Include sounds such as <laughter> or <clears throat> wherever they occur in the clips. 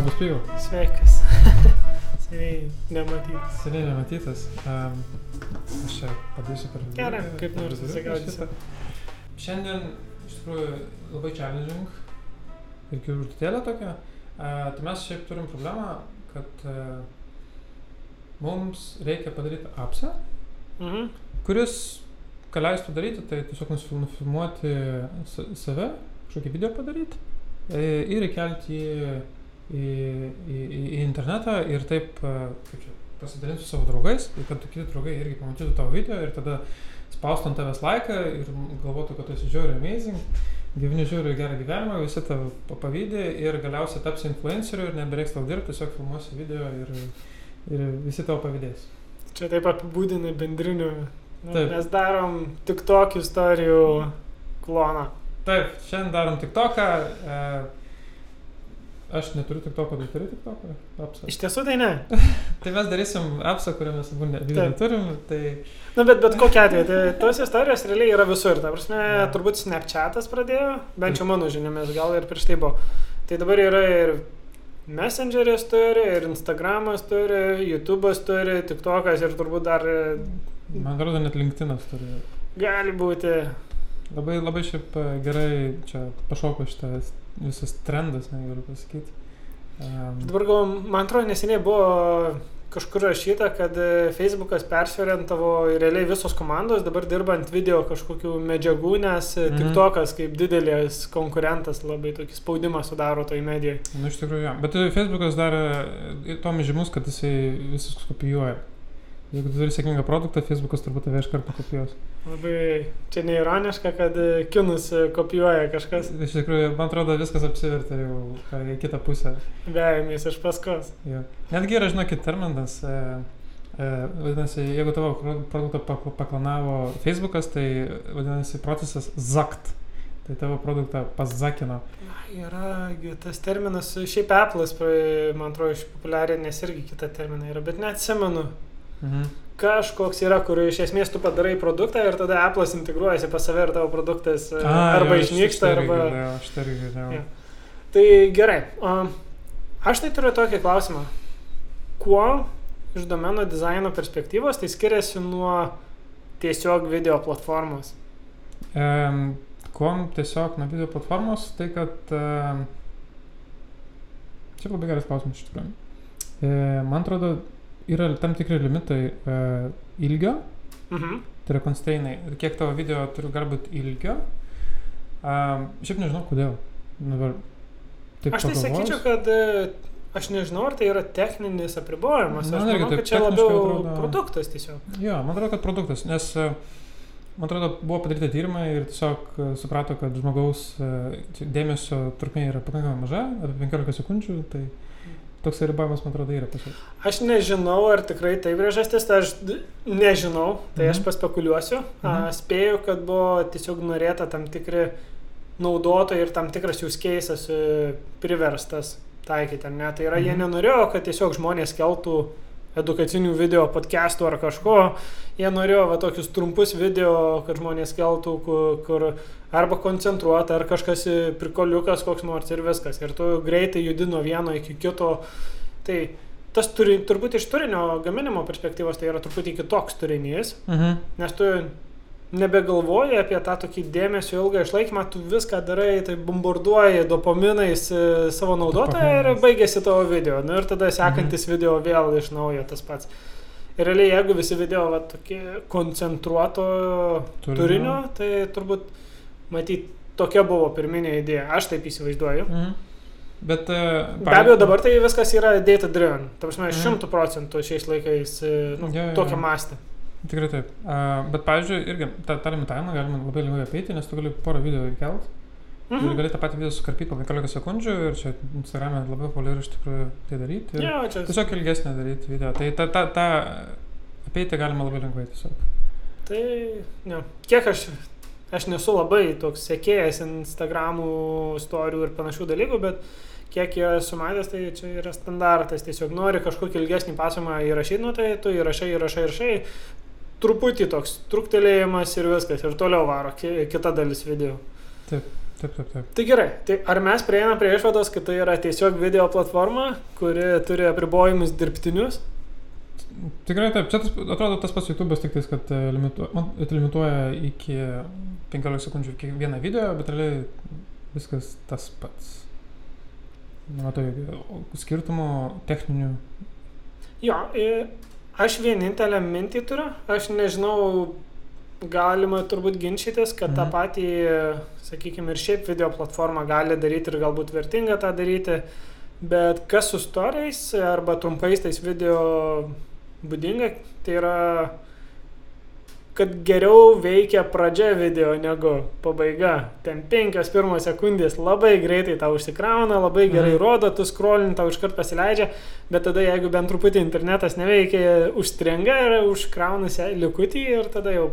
Labas, Pijau. Sveikas. <laughs> Seniai nematytas. Seniai nematytas. Um, aš čia padėsiu per. Gerai, kaip nors per vidurį susigaudysi. šitą. Šiandien iš tikrųjų labai challenging ir kirurgitėlė tokia. Uh, tai mes šiaip turim problemą, kad uh, mums reikia padaryti apsą, Mhm. kuris, ką leistų daryti, tai tiesiog nufilmuoti sa- save, kažkokį video padaryti e, ir įkelti į, į, į, į internetą ir taip e, pasidalinti su savo draugais, kad kiti draugai irgi pamatytų tavo video ir tada spaustų ant tavęs laiką ir galvotų, kad tu esi žiauriai amazing, gyveni žiauriai gerą gyvenimą, visi tave pa- pavydė ir galiausiai tapsi influenceriu ir nebereiks tau dirbti, tiesiog filmuosi video ir, ir visi tavo pavydės. Čia taip apibūdinai bendrinių. Nu, Taip. mes darom tik tokių istorijų kloną. Taip, šiandien darom tik toką. E, aš neturiu tik toko, tu turi tik toką. Apsą. Iš tiesų tai ne. <laughs> Tai mes darysim apsą, kurią mes abu neturim. Tai Na, bet bet kokia atveju, tai tos istorijos realiai yra visur. Ta prasme, Jo. turbūt Snapchatas pradėjo, bent jau mano žiniomis, gal ir prieš tai buvo. Tai dabar yra ir Messengeris turi, ir Instagramas turi, YouTube'as turi, TikTokas ir turbūt dar man atrodo, net LinkedIn'as turi. gali būti. Labai, labai šiaip e, gerai čia pašoko šitas visas trendas, negaliu pasakyti. Um, Dabar gal, man atrodo, neseniai buvo kažkur rašyta, kad e, Facebookas persorientavo ir realiai visos komandos dabar dirba ant video kažkokių medžiagų, nes Mhm. mhm. TikTokas kaip didelis konkurentas labai tokį spaudimą sudaro toj medijai. nu, iš tikrųjų, jo. Bet e, Facebookas darė tom žymus, kad jisai visus kopijuoja. Jeigu tu turi sėkmingą produktą, Facebookas turbūt tave iš karto kopijuos. Labai čia neironiška, kad e, kinus e, kopijuoja kažkas Iš tikrųjų, man atrodo, viskas apsivertė jau ką, į kitą pusę. vejamės iš paskos. Jo. Netgi yra, žinokit, terminas. E, e, vadinasi, jeigu tavo pro- produktą pak- paklanavo Facebookas, tai vadinasi procesas ZACT. Tai tavo produktą pazakino. Yra tas terminas, šiaip Apple'as, man atrodo, išpopuliarinęs irgi kitą terminą yra, bet neatsimenu. Mhm. kažkoks yra, kur iš esmės tu padarai produktą ir tada Apple'as integruojasi pas save ir tavo produktas e, A, arba jo, aš išnyksta, arba... girdėjau, Aš tai girdėjau. Jo. Tai gerai. Aš tai turiu tokį klausimą. Kuo iš domeno dizaino perspektyvos tai skiriasi nuo tiesiog video platformos? Um, kuom tiesiog nuo video platformos, tai kad... Um, čia labai geras klausimas iš tikrųjų. E, man atrodo, yra tam tikri limitai e, ilgio, Mhm. tai yra constrainai, kiek tavo video turi galbūt ilgio. Um, šiaip nežinau kodėl. Dabar, taip Aš tai pagalvojus. sakyčiau, kad e, aš nežinau, ar tai yra techninis apribojimas. Aš manau, kad čia labiau atrodo- produktas tiesiog. Jo, man atrodo, kad produktas, nes e, man atrodo, buvo padaryti tyrimai ir tiesiog suprato, kad žmogaus dėmesio trukmė yra pakankamai maža, apie 15 sekundžių, tai toks ribojimas, man atrodo, yra tiesiog. Aš nežinau, ar tikrai tai priežastis, tai aš nežinau, tai aš Mhm. paspekuliuosiu. A, Mhm. spėju, kad buvo tiesiog norėta tam tikri naudotojai ir tam tikras jų keisas priverstas taikyti, ar ne? Tai yra, jie Mhm. nenorėjo, kad tiesiog žmonės keltų edukacinių video, podcastų ar kažko. Jie norėjo va tokius trumpus video, kad žmonės keltų, kur, kur arba koncentruota, ar kažkas prikoliukas koks nors ir viskas. Ir tu greitai judi nuo vieno iki kito. Tai tas turi, turbūt iš turinio gaminimo perspektyvos tai yra truputį kitoks turinys, Mhm. nes tu nebegalvoji apie tą tokį dėmesio ilgą išlaikymą, tu viską darai, tai bombarduoji dopaminais e, savo naudotoją ir baigėsi tavo video. Nu, ir tada sekantis mhm. video vėl iš naujo tas pats. Ir realiai, jeigu visi video va, tokie koncentruoto turinio, turinio tai turbūt, matyt, tokia buvo pirminė idėja. Aš taip įsivaizduoju. Mhm. Bet... e, Be abejo, dabar tai viskas yra data driven. Ta prasme, Mhm. šimtų procentų šiais laikais e, nu, Jo, jo, tokia jo. mastė. Tikrai taip. Uh, bet, pavyzdžiui, irgi tą, tą limitavimą galima labai lengvai apeiti, nes tu gali porą video įkelt. Mhm. Ir Mhm. gali tą patį video sukarpyti po 15 sekundžių ir čia Instagram'e labai populiaru iš tikrųjų tai daryti. Jo, čia. Tiesiog ilgesnį daryti video. Tai tą, tą, tą apeiti galima labai lengvai tiesiog. Tai, ne. Kiek aš, aš nesu labai toks sekėjas Instagramų istorijų ir panašių dalykų, bet kiek jie esu matęs, tai čia yra standartas. Tiesiog nori kažkokį ilgesnį pasakojimą įrašyti, nu tai tu įrašai, įrašai, įrašai. Truputį toks truktelėjimas ir viskas. Ir toliau varo ki- kita dalis video. Taip, taip, taip. Tai gerai, tai ar mes prieinam prie išvados, kad tai yra tiesiog video platforma, kuri turi apribojimus dirbtinius? Tikrai taip, čia tas, atrodo tas pats YouTube'as tik tais, kad e, limituoja, man, limituoja iki 15 sekundžių kiekvieną video, bet realiai viskas tas pats. Nematau jokių skirtumų techninių. Jo, aš vienintelę mintį turiu, aš nežinau, galima turbūt ginčytis, kad tą Mhm. patį, sakykime, ir šiaip video platformą gali daryti ir galbūt vertinga tą daryti, bet kas su storiais arba trumpais tais video būdinga, tai yra kad geriau veikia pradžia video negu pabaiga. Ten penkios pirmos sekundės labai greitai tau užsikrauna, labai gerai Mhm. rodo, tu scrollin tau iškart pasileidžia, bet tada jeigu bent truputį internetas neveikia, užstringa ir užkrauna se- likutį ir tada jau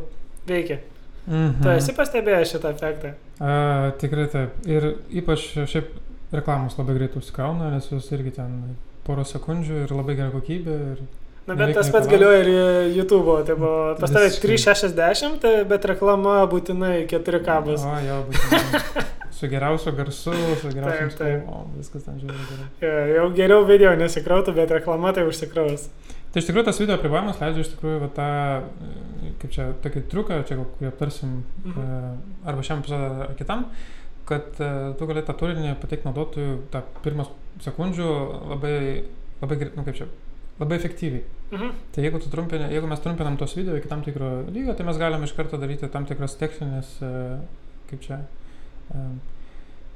veikia. Mhm. Tu esi pastebėjęs šitą efektą? A, tikrai taip. Ir ypač šiaip reklamos labai greitai užsikrauna, nes jos irgi ten porą sekundžių ir labai gera kokybė. Ir... Na, bet tas pats galioja ir YouTube'o. Tai buvo pas Visiškai. 360, tai- bet reklama būtinai 4K bus. O, jo, būtent. <laughs> su geriausiu garsu, su geriausiu. O, viskas ten žiūri gerai. Jo, Jau geriau video nesikrautų, bet reklama tai užsikraus. Tai iš tikrųjų tas video apribojimas leidžia iš tikrųjų va, tą, e, kaip čia, tokį triuką, čia kurį aptarsim Mhm. e, arba šiam epizodui kitam, kad e, tu gali tą turinį pateikti naudotojui tą pirmas sekundžių labai, labai, nu kaip čia, labai efektyviai. Mhm. Tai jeigu, trumpini, jeigu mes trumpinam tos video iki tam tikro lygio, tai mes galime iš karto daryti tam tikras techninės, e, kaip čia, e,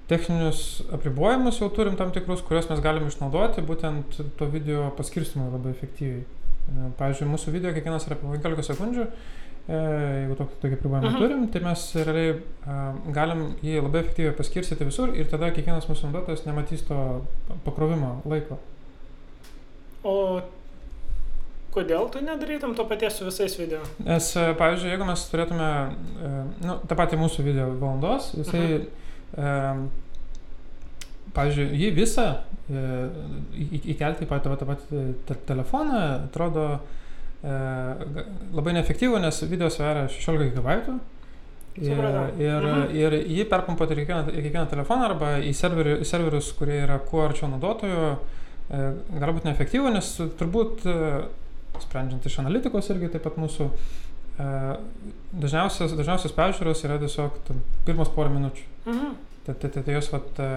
techninius apribojimus jau turim tam tikrus, kuriuos mes galime išnaudoti būtent to video paskirstimui labai efektyviai. E, Pavyzdžiui, mūsų video kiekvienas yra po 15 sekundžių, jeigu tokį, tokį apribojimą Mhm. turim, tai mes realiai galim jį labai efektyviai paskirstyti visur ir tada kiekvienas mūsų naudotojas nematys to pakrovimo laiko. O kodėl tu nedarytum to paties su visais video? Nes, e, pavyzdžiui, jeigu mes turėtume, e, nu, tą patį mūsų video valandos, jisai, e, pavyzdžiui, jį visą e, įkelti į patį tą patį te telefoną, atrodo e, labai neefektyvu, nes video sveria 16 GB. Ir, ir, Mhm. ir jį perpumpuoti į kiekvieną, kiekvieną telefoną arba į, serveri, į serverius, kurie yra kuo arčiau naudotojo, e, gali būti neefektyvu, nes turbūt, e, sprendžiant iš analitikos irgi taip pat mūsų, e, dažniausias, dažniausias peržiūros yra tiesiog ten pirmos porą minučių. Mhm. Tai, tai, tai, tai jos, vat, e,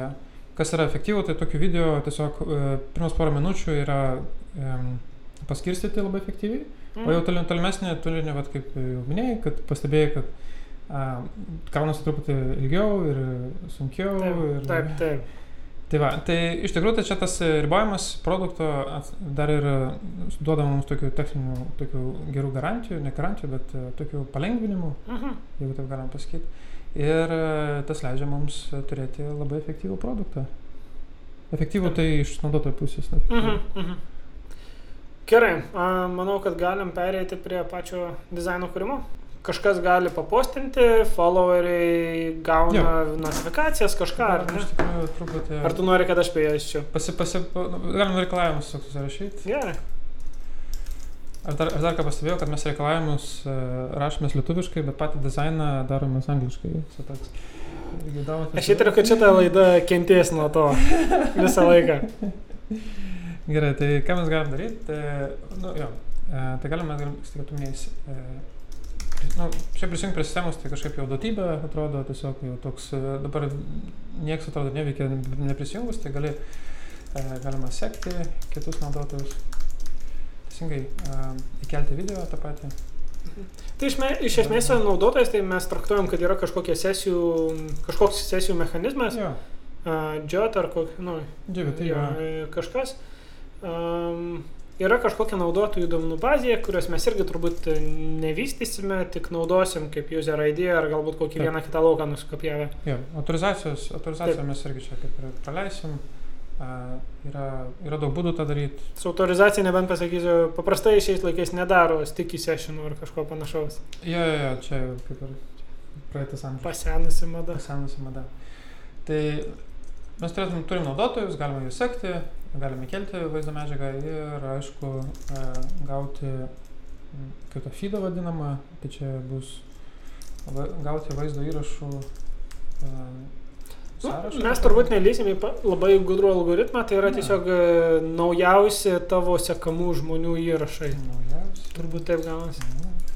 kas yra efektyvu, tai tokių video tiesiog e, pirmos porą minučių yra e, paskirstyti labai efektyviai. O jau Mhm. toli- tolimesnė turinį, vat, kaip jau minėjai, kad pastebėjai, kad a, kaunasi truputį ilgiau ir sunkiau. Taip, ir, taip, taip. Tai, va, tai iš tikrųjų tai čia tas ribojimas produkto dar ir e, duoda mums tokių techninių, tokių gerų garantijų, ne garantijų, bet e, tokių palengvinimų, Mhm. jeigu taip galim pasakyti. Ir e, tas leidžia mums turėti labai efektyvų produktą. Efektyvų tai iš naudotojo pusės. ne efektyvų. Mhm. Mhm. Gerai, manau, kad galim pereiti prie pačio dizaino kūrimo. Kažkas gali papostinti, followeriai gauna notifikacijas, kažką, ar ne? Tikrųjų, truputį. Ar tu nori, kad aš pėjaščiau? Pasi, pasi, nu, galim reikalavimus susirašyti. Gerai. Aš dar, aš dar ką pastebėjau, kad mes reikalavimus uh, rašomės lietuviškai, bet patį dizainą daromės angliškai. Toks. Aš įtariu, kad šitą laidą kentės nuo to <laughs> visą laiką. Gerai, tai ką mes galim daryti? Tai, nu, jo, e, tai galim, mes galim, kaip tu minėjai, e, nu, šiaip prisijungti prie sistemos, tai kažkaip jau duotybė atrodo, tiesiog jau toks, e, dabar niekas atrodo neveikia neprisijungus, tai gali, e, galima sekti kitus naudotojus. Teisingai, e, įkelti video tą patį. Tai iš, me, iš esmės naudotojas, tai mes traktuojam, kad yra sesijų, kažkoks sesijų mechanizmas, JOT ar kok, nu, džiugi, tai jo, kažkas. Um, yra kažkokia naudotojų duomenų bazė, kurios mes irgi turbūt nevystysime, tik naudosim kaip user ID ar galbūt kokį Taip. vieną kitą lauką nuskopijavę. Jo, autorizacijos, autorizaciją Taip. mes irgi čia kaip ir praleisim. A, yra, yra daug būdų tą daryti. Su autorizacija nebent pasakysiu, paprastai šiais laikais nedaro sticky sessionų ar kažko panašaus. Jo, jo, jo, čia kaip ir praeitas amžius. Pasenusi mada. Pasenusi mada. Tai mes turėtum, turim naudotojus, galime jų sekti, galime kelti vaizdo medžiagą ir, aišku, a, gauti, kaip to feedą vadinamą, tai čia bus gauti vaizdo įrašų. a, Nu, sąrašą. mes turbūt nelysim į labai gudrų algoritmą, tai yra Ne. tiesiog e, naujausi tavo sekamų žmonių įrašai. Naujausi. Turbūt taip gaunasi.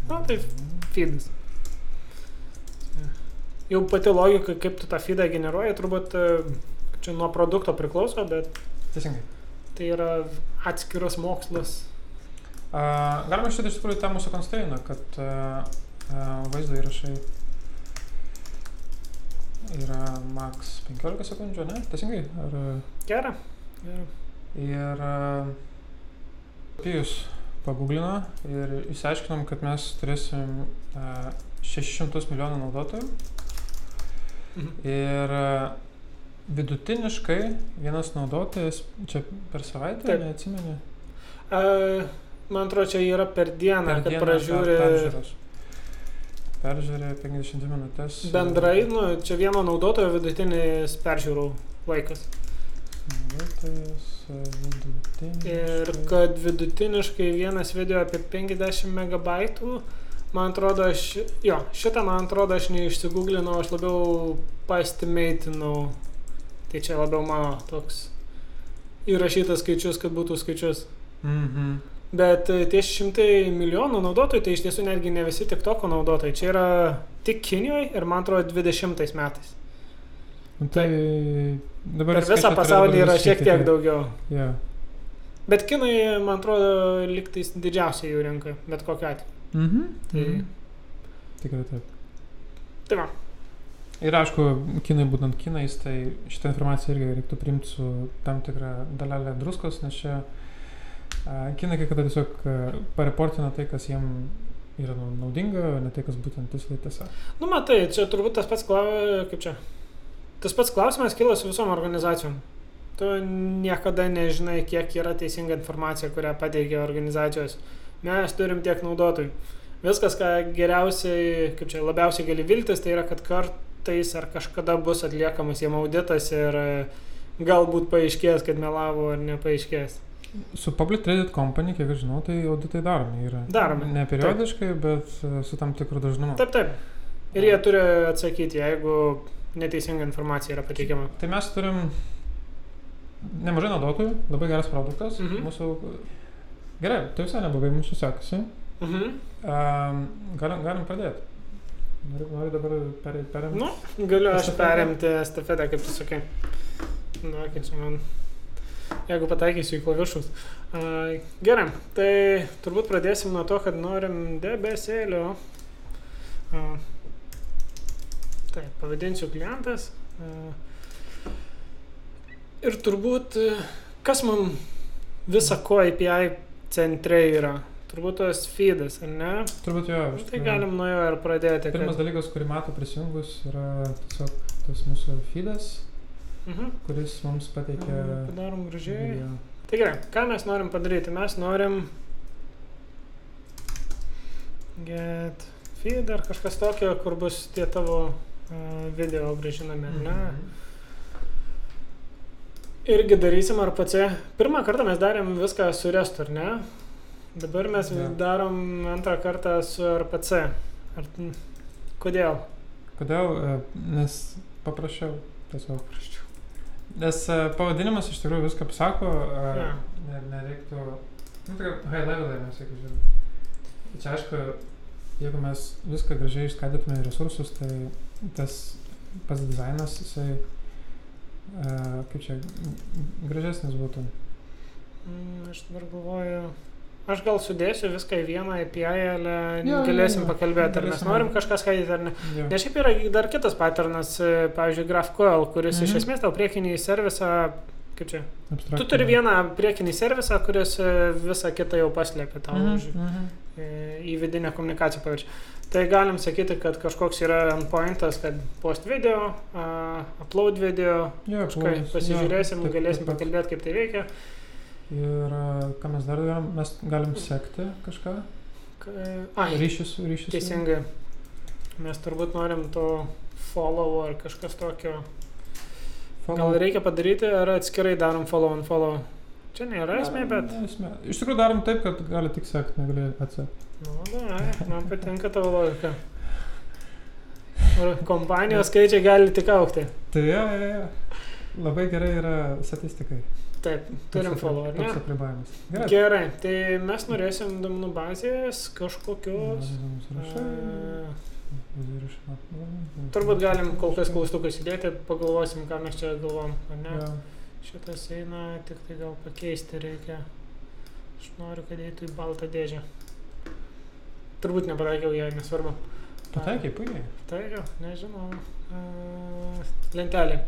Na, tai feedas. Jau pati logika, kaip tu tą feedą generuoji, turbūt e, čia nuo produkto priklauso, bet Teisingai. tai yra atskiras mokslas. A, galima šitą iš tikrųjų tą mūsų konsteiną, kad a, a, vaizdo įrašai yra max 15 sekundžių, ne? Teisingai? Ar, Gerai. Gerai. ir Pijus pagooglino ir išsiaiškinom, kad mes turėsim a, 600 milijonų naudotojų Mhm. ir vidutiniškai vienas naudotojas čia per savaitę, Taip. neatsimeni? E, man atrodo, čia yra per dieną, Per kad dieną pražiūri per- peržiūros. Peržiūrė 52 minutės. bendrai, nu, čia vieno naudotojo vidutinis peržiūrų laikas. Naudotojas e, vidutinis. Ir kad vidutiniškai vienas video apie 50 megabaitų, man atrodo, aš, jo, šitą man atrodo, aš neišsigūglinau, aš labiau pastimeitinau. Tai čia labiau mano toks įrašytas skaičius, kad būtų skaičius. Mhm. Bet e, tie šimtai milijonų naudotojų, tai iš tiesų netgi ne visi tik toko naudotojai. Čia yra tik Kinijoje ir man atrodo 20 metais. Nu, Tai dabar Per visą pasaulį yra šiek tiek daugiau. Ja. Bet kinai, man atrodo, liktais didžiausia jų rinka, bet kokiu atveju. Mhm. Tai, Mhm. Tikrai taip. tai va. Ir aišku, kinai būtent kinais, tai šitą informaciją irgi reiktų priimti su tam tikra dalelė druskos, nes čia a, kinai kai kada tiesiog a, pareportina tai, kas jiem yra nau- naudinga, ne tai, kas būtent tiksliai tiesa. Nu, matai, čia turbūt tas pats, klau... kaip čia. Tas pats klausimas kilo su visom organizacijom. Tu niekada nežinai, kiek yra teisinga informacija, kurią pateikia organizacijos. Mes turim tiek naudotojų. Viskas, ką geriausiai, kaip čia labiausiai gali viltis, tai yra, kad kartais ar kažkada bus atliekamas jiem auditas ir e, galbūt paaiškės, kad melavo ar nepaaiškės. Su Public Traded Company, kiek aš žinau, tai auditai daromi yra. Daromi, Ne periodiškai, bet a, su tam tikru dažnumu. Taip, taip. Ir jie turi atsakyti, jeigu neteisinga informacija yra pateikiama. Tai mes turim nemažai naudotojų, labai geras produktas. Mhm. Mūsų... Gerai, tai visai neblogai mums sekasi. Mhm. Um, galim, galim pradėti. Noriu, noriu dabar pereiti perimti. Nu, galiu aš perimti estafetę, kaip tu sakai. Na, kaip čia man. Jeigu pataikysiu į klavišus. Uh, gerai, tai turbūt pradėsim nuo to, kad norim debesėlio. Uh, taip, pavadinsiu klientas. Uh, ir turbūt, uh, kas man visą ko API centre yra? Turbūt tas feedas, ar ne? Turbūt jo. Nu, Tai tikrųjų. galim nuo jo ir pradėti. Pirmas dalykas, kurį matau prisijungus, yra tiesiog tas mūsų feedas, Mhm. kuris mums pateikia... Padarom gražiai. video. Tai gerai, ką mes norim padaryti? Mes norim get feed ar kažkas tokio, kur bus tie tavo uh, video gražinami, ar ne? Mhm. Irgi darysim RPC. Pirmą kartą mes darėm viską su restu, ar ne? Dabar mes Jo. darom antrą kartą su RPC. Ar, kodėl? Kodėl? E, Nes paprašiau. Tiesiog paprašiau. Nes e, pavadinimas iš tikrųjų viską pasako. e, Jo. Ne, nereiktų... Nu, tai high levelai mes, žiūrim. Tai čia aišku, jeigu mes viską gražiai išskaidytume į resursus, tai tas pats dizainas, jisai, kaip čia, gražesnis būtų. Mm, aš dabar galvoju. Aš gal sudėsiu viską į vieną API, jo, galėsim jo. pakalbėti, ar mes norim kažką skaityti ar ne. Jo. Nes šiaip yra dar kitas patternas, e, pavyzdžiui, GraphQL, kuris mhm. iš esmės tau priekinį servisą, kaip čia, tu Abstraktinė. turi vieną priekinį servisą, kuris e, visą kitą jau paslėpia tau Mhm, už, mhm. e, į vidinę komunikaciją paviršį. Tai galim sakyti, kad kažkoks yra endpointas, kad post video, uh, upload video, Jo, kažką pasižiūrėsim, Jo, taip, galėsim pakalbėti, kaip tai veikia. Ir e, ką mes dar darom, mes galim sekti kažką. Ai, Ryšius, ryšius. Teisingai. Mes turbūt norim to follow ar kažkas tokio. Gal reikia padaryti, ar atskirai darom follow and follow. Čia nėra esmė, bet... Esmė. Iš tikrųjų darom taip, kad gali tik sekti, negali atsekti. Nu, na, man patinka tavo logika. <laughs> kompanijos skaičiai gali tik aukti. Tai jo, jo, jo. Labai gerai yra statistikai. Taip, turim follow, ar ne? Toks apribojimas. Gerai. Gerai, tai mes norėsim duomenų bazės kažkokios. Sąrašai. e, Užrašymą. Turbūt galim kol kas klaustukus įdėti, pagalvosim, ką mes čia galvom, ar ne? Jo. Šitas eina, tik tai gal pakeisti reikia. Aš noriu, kad eitų į baltą dėžę. Turbūt nepataikiau ją, nesvarbu. Pataikiai, puikiai. Tai jo, nežinau. Uh, lentelė.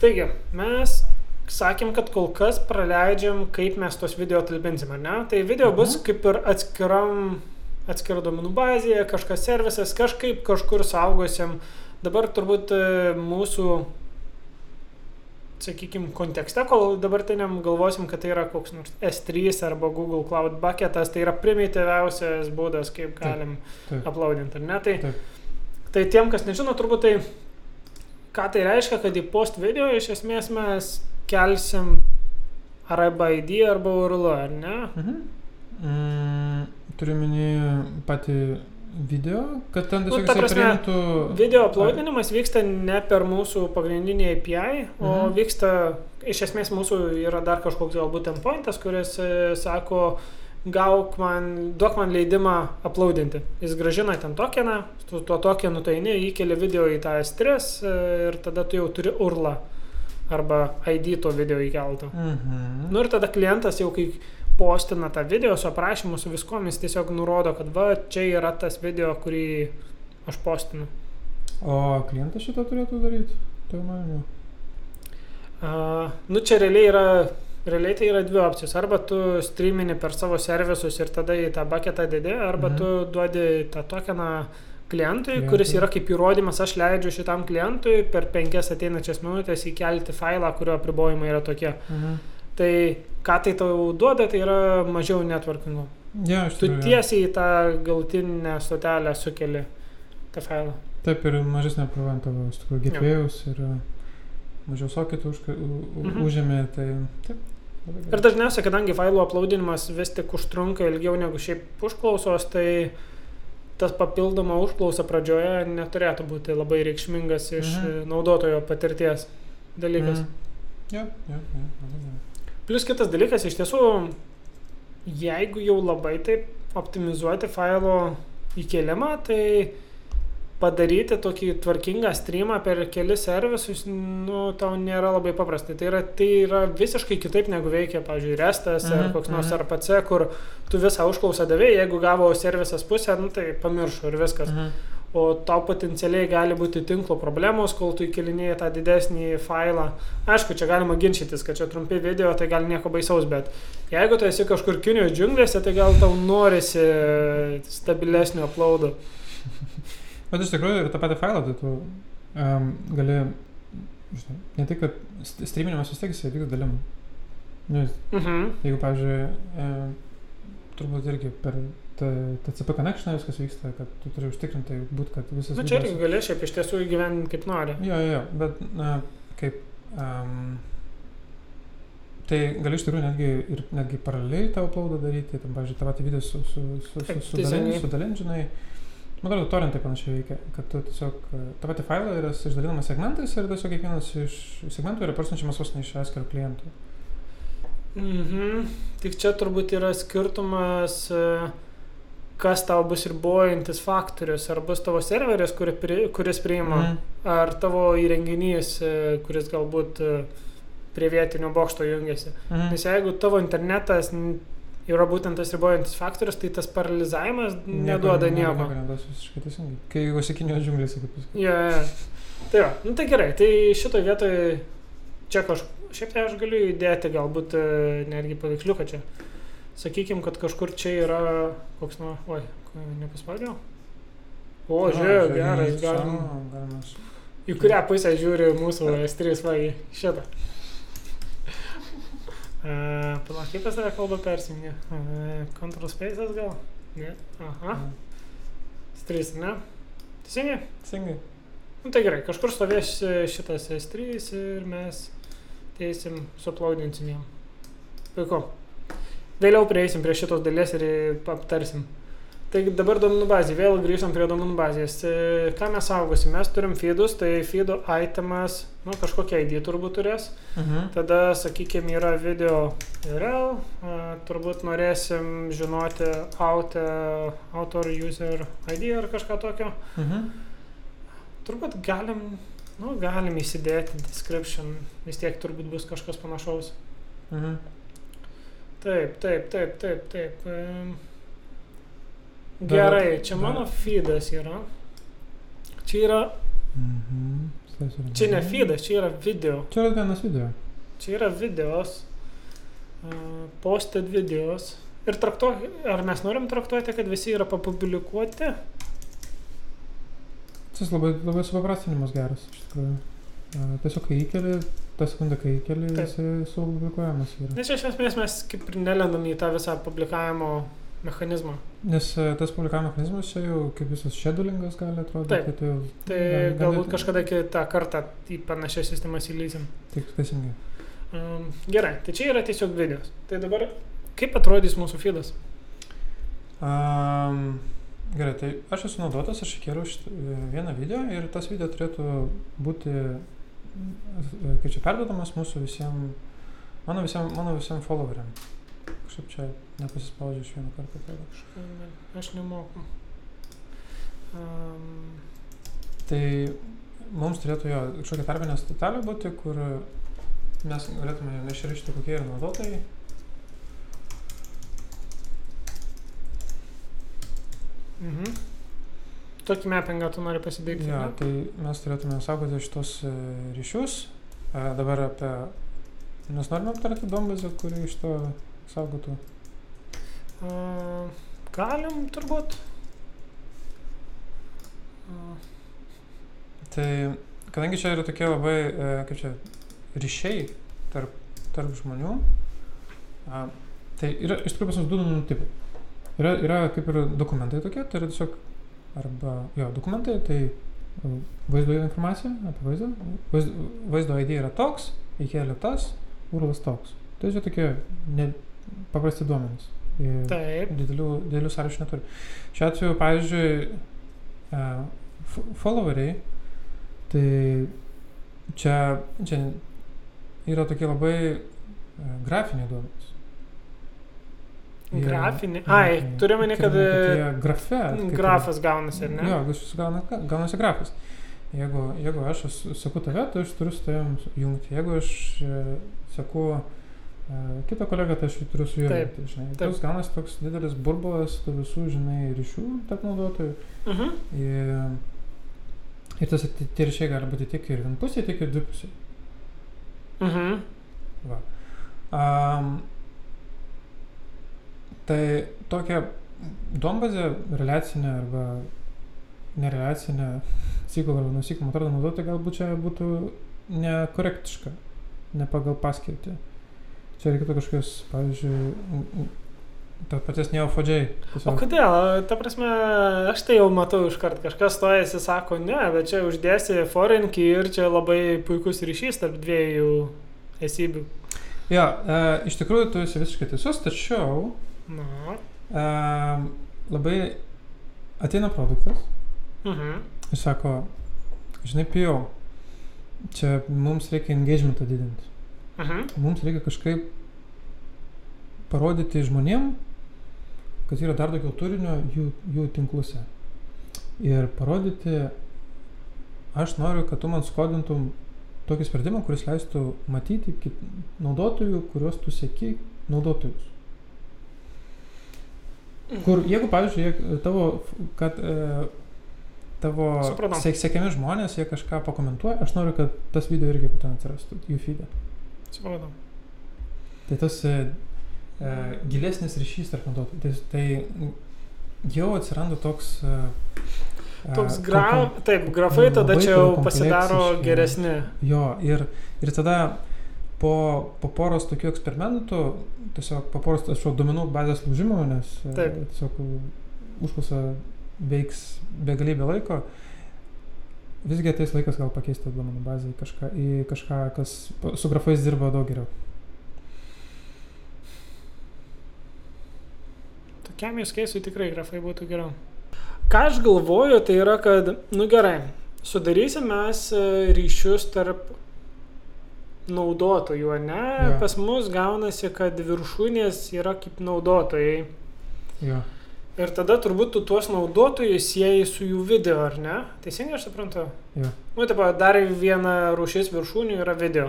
Taigi, mes sakėm, kad kol kas praleidžiam, kaip mes tos video talpinsim, ar ne? Tai video bus Mhm. kaip ir atskiram, atskira duomenų bazėje, kažkas servisas, kažkaip kažkur saugosim. Dabar turbūt e, mūsų, sakykime, kontekste, kol dabartiniam galvosim, kad tai yra koks nors S3 arba Google Cloud bucketas, tai yra primityviausias būdas, kaip galim taip. uploadinti, ar ne? Tai, Taip. tai tiem, kas nežino, turbūt tai, ką tai reiškia, kad į post video iš esmės mes kelsim arba ID arba URL, ar ne? Mhm. Mm, turiu minį patį video, kad ten Nu, tiesiog jisai prasme, priimtų... Video uploadinimas vyksta ne per mūsų pagrindinį API, o Mhm. vyksta, iš esmės mūsų yra dar kažkoks galbūt endpointas, kuris e, sako, gauk man, duok man leidimą uploadinti. Jis gražina ten tokeną, tu tuo tokenu tu eini, įkeli video į tą S3 e, ir tada tu jau turi urlą arba ID to video įkelto. Mhm. Nu ir tada klientas jau kai postina tą video su aprašymu, su viskom, jis tiesiog nurodo, kad va, čia yra tas video, kurį aš postinu. O klientas šitą turėtų daryti? Tai manimo. Uh, nu čia realiai yra, realiai tai yra dvi opcijos. Arba tu streamini per savo servisus ir tada į tą baketą dėdė, arba Mhm. tu duodi tą tokeną klientui, Klientui. kuris yra kaip įrodymas, aš leidžiu šitam klientui per penkias ateinačias minutės įkelti failą, kurio apribojimai yra tokie. Mhm. Tai ką tai tau duoda, tai yra mažiau networkingo. Ja, Tu jo. tiesiai į tą galtinę stotelę sukeli tą failą. Taip ir mažesnė apkrova tavo, iš tikrųjų, getvėjus ir e, mažiau soketų už, Mhm. užėmė, tai taip. Ir dažniausiai, kadangi failų uploadinimas vis tik užtrunka ilgiau negu šiaip užklausos, tai tas papildoma užklausa pradžioje neturėtų būti labai reikšmingas iš Mhm. naudotojo patirties dalykas. Mhm. Jo, jo, jo, labai gerai. Plus kitas dalykas, iš tiesų, jeigu jau labai taip optimizuoti failo įkelimą, tai padaryti tokį tvarkingą streamą per kelis servisus, nu, tau nėra labai paprasta. Tai yra, tai yra visiškai kitaip negu veikia, pavyzdžiui, Restas mhm, ar Mhm, koks nors mhm. RPC, kur tu visą užklausą davėjai, jeigu gavo servisas pusę, nu, tai pamiršo ir viskas. Mhm. O tau potencialiai gali būti tinklo problemos, kol tu įkelinėjai tą didesnį failą. Aišku, čia galima ginčytis, kad čia trumpi video, tai gal nieko baisaus, bet jeigu tu esi kažkur Kinijos džiunglėse, tai gal tau norisi stabilesnio uploado. <laughs> Bet iš tikrųjų ir tą patį failą, tai tu um, gali, žinai, ne tik, kad st- streaminimas vis tiek jisai vyks dalim. Nu, Mhm. jeigu, pavyzdžiui, e, turbūt irgi per TCP connection viskas vyksta, kad tu turi užtikrinti būt, kad visas... Na Nu, čia irgi gali šiaip iš tiesų įgyvendinti kaip nori. Jo, jo, jo, bet na, kaip... Um, tai gali iš tikrųjų netgi ir netgi paraleliai tą uploadą daryti, tam, pavyzdžiui, patį video su, su, su, su, Taip, su, teisingai. dalin, su dalinžinai. Man atrodo, torrentai panašiai veikia, kad tu tiesiog e, tą patį failą yra išdalinamas segmentais ir tiesiog kiekvienas iš segmentų yra persiunčiamas vos ne iš atskiro kliento. Mhm. Tik čia turbūt yra skirtumas, e, kas tau bus ribojantis faktorius. Ar bus tavo serveris, kuri, kuris priima, Mhm. ar tavo įrenginys, e, kuris galbūt prie vietinio bokšto jungiasi. Mhm. Nes jeigu tavo internetas yra būtent tas ribojantis faktorius, tai tas paralizavimas neduoda nieko. Nieko neduos visiškai teisingai. Kai klasikinio džiunglėse, kaip pasakyti. Ja, ja. Tai va, nu tai gerai, tai šitoje vietoje čia kažkur, šiaip tai aš galiu įdėti galbūt e, netgi paveiksliuką čia. Sakykime, kad kažkur čia yra koks, nu, oi, nepaspaudžiau. O, žiūrėjau, gerai, galim. Galima. Į kurią pusę žiūri mūsų S3 vagi? Šitą. Uh, Palauk, kaip pas tave kalba persijungia? Uh, control spaces gal? Ne. Aha. S3, ne? Teisingai? Teisingai. Nu tai gerai, kažkur stovės e, šitas S3 ir mes teisim, suplaudinsim jam. Puiku. Vėliau prieisim prie šitos dalies ir e, aptarsim. Taigi dabar duomenų bazė, vėl grįžtam prie duomenų bazės. E, Ką mes saugosim? Mes turim feedus, tai feedo itemas, nu, kažkokia ID turbūt turės. Mhm. Tada, sakykime, yra video URL, a, turbūt norėsim žinoti author, author user ID ar kažką tokio. Mhm. Turbūt galim, nu, galim įsidėti description, vis tiek turbūt bus kažkas panašaus. Mhm. Taip, taip, taip, taip, taip. em. Gerai, čia mano feedas yra. Čia yra, Mhm. Čia ne feedas, čia yra video. Čia yra vienas video. Čia yra videos, posted videos. Ir traktuoti, ar mes norim traktuoti, kad visi yra papublikuoti? Tas labai, labai supaprastinimas geras, iš tikrųjų. Tiesiog kai įkeli, tą sekundę kai įkeli, jisai supublikuojamas yra. Nes iš esmės mes kaip ir nelendam į tą visą publikavimo mechanizmą. Nes e, tas publikavimo mechanizmas čia jau kaip visas schedulingas gali atrodyti. Taip. tai jau Tai Gal- galbūt galėtų- kažkada kitą kartą į panašias sistemas įlysim. tik teisingai. Um, gerai, tai čia yra tiesiog videos. Tai dabar kaip atrodys mūsų feedas? Um, gerai, tai aš esu naudotas, aš įkėliau e, vieną video ir tas video turėtų būti, e, kaip čia perdodamas mūsų visiems, mano visiems, mano visiems followeriam. Kažkaip čia nepasispaudžiu iš vieno karto. atrodo. Aš nemoku. Um, Tai mums turėtų jo kažkokia tarpinė stotelė būti, kur mes galėtume jame išrašyti, kokie yra naudotojai. mhm. Tokį mappingą tu nori pasidaryti? Ja, ne? tai mes turėtume saugoti šitos ryšius. Dabar apie... Mes norime aptarti dombazę, kuri iš to saugotų. Galim turbūt. Tai kadangi čia yra tokie labai, e, kaip čia, ryšiai tarp, tarp žmonių, tai yra iš tikrųjų pas mus du tipai. Yra, yra kaip ir dokumentai tokie, tai yra tiesiog, arba, jo, dokumentai, tai e, vaizdo informacija apie vaizdą, vaizdo, vaizdo ID yra toks, įkėlė tas, urlas toks. Tai čia tokie ne, paprasti duomenys. Taip. didelių, didelių sąrašų neturi. Šiuo atveju, pavyzdžiui, e, followeriai, tai čia, čia yra tokie labai e, grafiniai duomenys. Grafinį. Ai, turiu meni, kad e, grafe. grafas gaunasi, ar ne? Jo, jis gauna, gaunasi grafas. Jeigu, jeigu aš seku tave, tai aš turiu su tavim jungti. Jeigu aš seku e, kitą kolegą, tai aš jį turiu Taip, sujungti. Žinai. taip. Tas gaunasi toks didelis burbulas tų visų, žinai, ryšių tarp naudotojų. Mhm. Ir, ir tas tie ryšiai gali būti tiek ir vienpusiai, tiek ir dvipusiai. Mhm. Va. Um, tai tokia dombazė relacinė arba nerelacinė syklo arba nusiklo metodą naudoti galbūt čia būtų nekorektiška, ne pagal paskirtį. Čia reikėtų kažkokios, pavyzdžiui, to paties neofodžiai. O kodėl? Ta prasme, aš tai jau matau iš kart, kažkas stojasi, sako, ne, bet čia uždėsi foreign key ir čia labai puikus ryšys tarp dviejų esybių. Jo, e, iš tikrųjų tu esi visiškai teisus, tačiau Na. e, labai ateina produktas Mhm. ir sako, žinai, pijau, čia mums reikia engagementą didinti. Mhm. Mums reikia kažkaip parodyti žmonėm, kad yra dar daugiau turinio jų, jų tinkluose. Ir parodyti, aš noriu, kad tu man skodintum tokį sprendimą, kuris leistų matyti kit, naudotojų, kuriuos tu sėki, naudotojus. Kur, jeigu, pavyzdžiui, jie- tavo, kad e, tavo sek, sėkiami žmonės, jie kažką pakomentuoja, aš noriu, kad tas video irgi ten atsirastų jų feed'e. Supratau. Tai tas e, e, gilesnis ryšys tarp naudotojų. Tai, tai jau atsiranda toks... E, e, Toks kom- gra... Taip, grafai tada čia jau pasidaro geresni. Jo, ir, ir tada po, po poros tokių eksperimentų, tiesiog po poros, aš jau duomenų bazės lūžimo, nes e, Taip. tiesiog užklausa veiks begalybę laiko, visgi ateis laikas gal pakeisti duomenų bazę į kažką, į kažką, kas su grafais dirba daug geriau. kokiam jūs keisui tikrai grafai būtų geriau. Ką aš galvoju, tai yra, kad, nu gerai, sudarysim mes e, ryšius tarp naudotojų, ne? Jo. Pas mus gaunasi, kad viršūnės yra kaip naudotojai. Jo. Ir tada turbūt tu tuos naudotojus sieji su jų video, ar ne? Teisingai aš suprantu? Jo. Nu, taip, dar viena rūšis viršūnių yra video.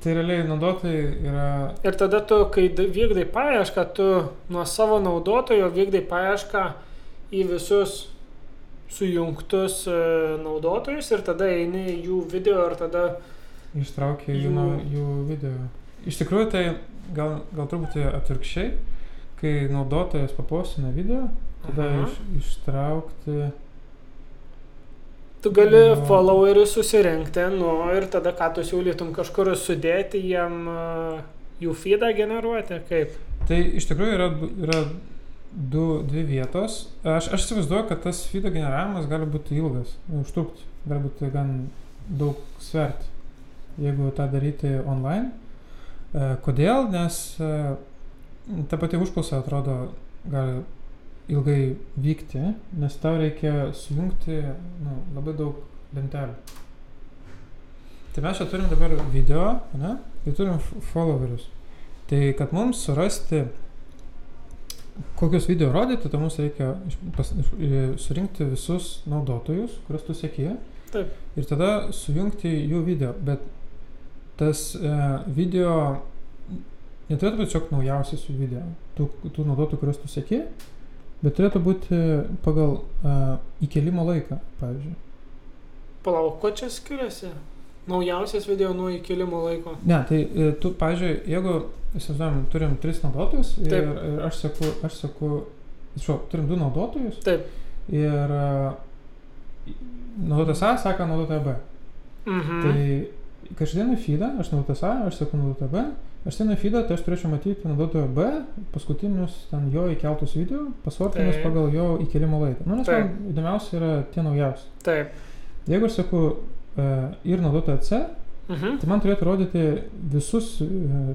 Tai realiai naudotojai yra... Ir tada tu, kai vykdai paiešką, tu nuo savo naudotojo vykdai paiešką į visus sujungtus e, naudotojus ir tada eini į jų video ir tada... Ištraukė jų, jų video. Iš tikrųjų tai gal, gal truputį atvirkščiai, kai naudotojas papostina video, tada Aha. iš, ištraukti... Tu gali Jo. followerių susirinkti, nu ir tada ką tu siūlytum kažkur sudėti e, jų feedą generuoti, kaip? Tai iš tikrųjų yra, yra du, dvi vietos. Aš, aš įsivaizduoju, kad tas video generavimas gali būti ilgas, užtrukti, gali būti gan daug sverti, jeigu tą daryti online. E, Kodėl? Nes e, ta pati užklausa atrodo gali ilgai vykti, nes tau reikia sujungti nu, labai daug lentelių. Tai mes čia turim dabar video, ne? Ir turim followerius. Tai kad mums surasti, kokius video rodyti, tai mums reikia pas, surinkti visus naudotojus, kuriuos tu sėki. Taip. Ir tada sujungti jų video. Bet tas e, video neturėtų būti tiesiog naujausias jų video, tų, tų naudotojų, kuriuos tu sėki, bet turėtų būti pagal e, įkelimo laiką, pavyzdžiui. Palauk, ko čia skiriasi? Naujausias video nuo įkilimo laiko. Ne, tai e, tu, pavyzdžiui, jeigu, įsivaizduojam, turim tris naudotojus ir, Taip. ir aš saku, aš saku, žinau, turim du naudotojus Taip. ir e, naudotojas A sako naudotoją B. Mhm. Tai kažkadienį feedą, aš naudotojas A, aš sakau naudotoją B, aš ten feedą, tai aš turėčiau matyti naudotojo B, paskutinius ten jo įkeltus video, pasortinus pagal jo įkelimo laiką. Nu, nes Taip. man įdomiausia yra tie naujausi. Taip. Jeigu aš sakau uh, ir naudotoją C, Mhm. Tai man turėtų rodyti visus e,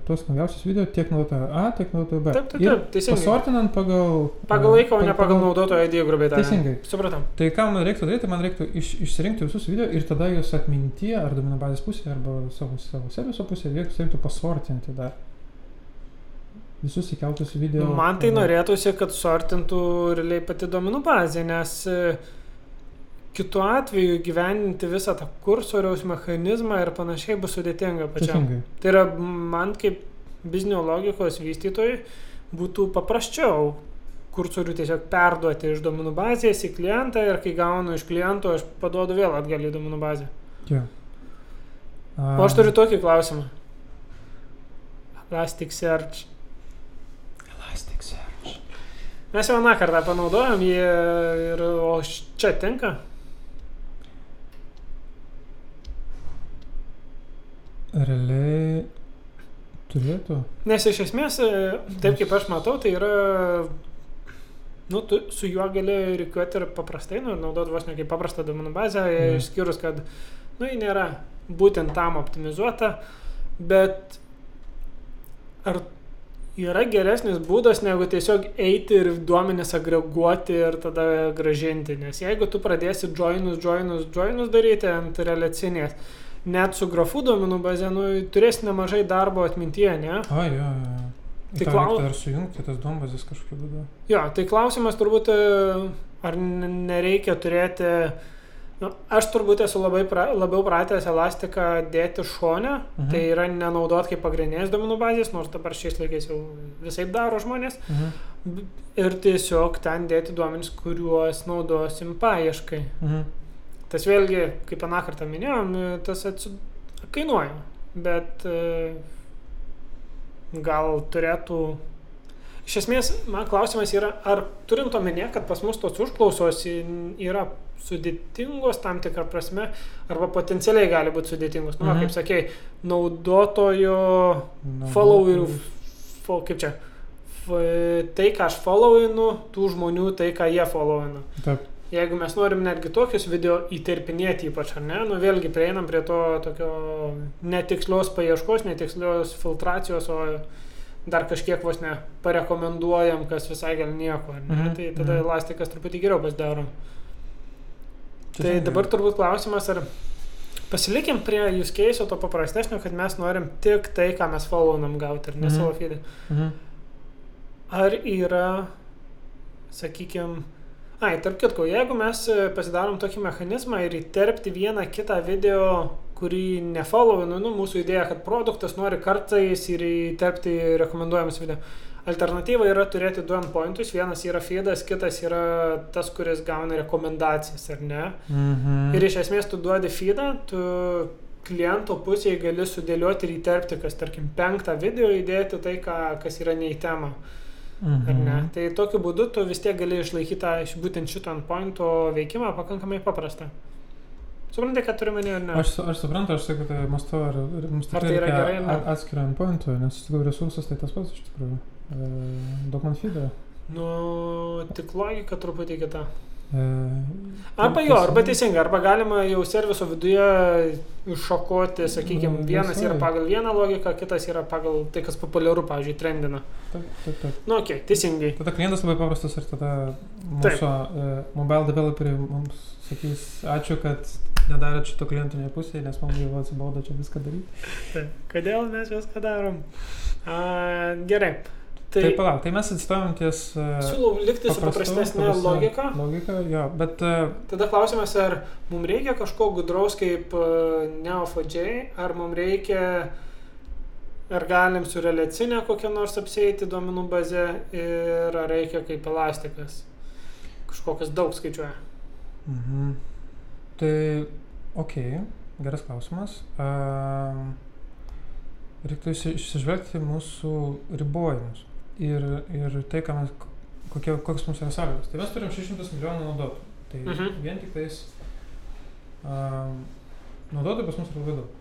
tuos naujausius video tiek naudotojo A, tiek naudotojo B. Taip, taip, taip, teisingai. Pasortinant pagal... Pagal e, laiką, o ne pagal naudotojo ID, grubiai tariant. Teisingai. Supratam. Tai ką man reiktų daryti, man reiktų iš, išsirinkti visus video ir tada juos atmintyje ar duomenų bazės pusėje arba savo, savo serviso pusėje reiktų pasortinti dar. Visus įkeltus video. Man tai e, norėtųsi, kad sortintų realiai pati duomenų bazė, nes kitu atveju gyveninti visą tą kursoriaus mechanizmą ir panašiai bus sudėtinga pačiam. Teisingai. Tai yra man kaip biznio logikos vystytojui būtų paprasčiau kursorių tiesiog perduoti iš duomenų bazės į klientą ir kai gaunu iš kliento, aš paduodu vėl atgal į duomenų bazę. Jo. A, O aš turiu tokį klausimą. Elasticsearch. Elasticsearch. Mes jau vieną kartą panaudojom jį ir o čia tinka. Realiai turėtų. Nes iš esmės, e, taip kaip aš matau, tai yra, nu, tu su juo gali reikiuoti ir paprastai, nu, naudoti vos ne kaip paprastą duomenų bazę, Mhm. išskyrus, kad, nu, ji nėra būtent tam optimizuota, bet ar yra geresnis būdas negu tiesiog eiti ir duomenis agreguoti ir tada gražinti, nes jeigu tu pradėsi joinus, joinus, joinus daryti ant relacinės, net su grafų duomenų baze, nu, turėsi nemažai darbo atmintyje, ne? O, jo, jo. Tai Tai klau- klau... Dar sujungti tas duombazės kažkokiu būdu. Jo, tai klausimas turbūt, e, ar nereikia turėti, nu, aš turbūt esu labai pra, labiau pratęs elastiką dėti šone, Mhm. tai yra nenaudot kaip pagrindinės duomenų bazės, nors dabar šiais laikais jau visai daro žmonės, Mhm. Ir tiesiog ten dėti duomenys, kuriuos naudosim paieškai. Mhm. Tas vėlgi, kaip aną kartą minėjom, tas atsi... kainuoja, bet e, gal turėtų... Iš esmės, man klausimas yra, ar turint omenyje, kad pas mus tos užklausos yra sudėtingos tam tikrą prasme, arba potencialiai gali būti sudėtingos. Nu, mhm. Kaip sakei, naudotojo Nu, followerių, fo, kaip čia, f, tai, ką aš followinu, tų žmonių, tai, ką jie followina. Taip. Jeigu mes norim netgi tokius video įterpinėti ypač, ar ne, nu vėlgi prieinam prie to tokio netikslios paieškos, netikslios filtracijos, o dar kažkiek vos ne parekomenduojam, kas visai gal nieko, ne? Mhm, tai tada mhm. elastikas truputį geriau pasidaro. Tai dabar turbūt klausimas, ar pasilikim prie use case to paprastesnio, kad mes norim tik tai, ką mes followinam gauti ir ne Mhm. savo feedį. Mhm. Ar yra, sakykime, ai, tarp kitko, jeigu mes e, pasidarom tokį mechanizmą ir įterpti vieną kitą video, kurį nefollowinu, nu, mūsų idėja, kad produktas nori kartais ir įterpti rekomenduojamus video. Alternatyva yra turėti du endpointus, vienas yra feedas, kitas yra tas, kuris gauna rekomendacijas, ar ne? Mhm. Ir iš esmės tu duodi feedą, tu kliento pusėje gali sudėlioti ir įterpti, kas tarkim penktą video įdėti tai, ką, kas yra ne į temą, ar ne. Mhm. Tai tokiu būdu tu vis tiek gali išlaikyti tą būtent šito endpointo veikimą pakankamai paprastą. Suprantate, ką turiu menį ar ne? Aš, aš suprantu, aš sakau, tai mastu, ar, ar mums Ar tikrai tai yra gerai, ne? a- atskiro endpointo, nes iš tikrųjų resursas tai tas pats iš tikrųjų. E, daug man feedo. Nu, tik logika truputį kita. E, Arba jo, arba teisingai, arba galima jau serviso viduje iššokoti, sakykime, Nu, vienas yra pagal vieną logiką, kitas yra pagal tai, kas populiaru, pavyzdžiui, trendina. Taip, taip, taip. Nu, okei, okay, teisingai. Tada klientas labai paprastas ir tada mūsų e, mobile developeriai mums sakys, ačiū, kad nedarėt šito klientinėje pusėje, nes man jau atsibodo čia viską daryti. Taip. Kodėl mes viską darom? A, gerai. Tai, Tai, tai palauk, tai mes atstovim ties... e, siūlau likti su paprastu- paprastesnė paprasta logika. Logika, jo, bet e, Tada klausimas, ar mums reikia kažko gudraus kaip e, Neo4j, ar mums reikia, ar galim su reliacinė kokia nors apsėti duomenų bazė ir ar reikia kaip elastikas. Kažkokias daug skaičiuoja. Mhm. Tai, okei, okay, geras klausimas. Um, reiktų išsi- išsižvelgti mūsų ribojimus ir, ir tai, mes, kokie, koks mums yra sąlygos. Tai mes turim 600 milijonų naudotojų. Tai Mhm. vien tik tais um, naudotojų pas mus yra labai daug.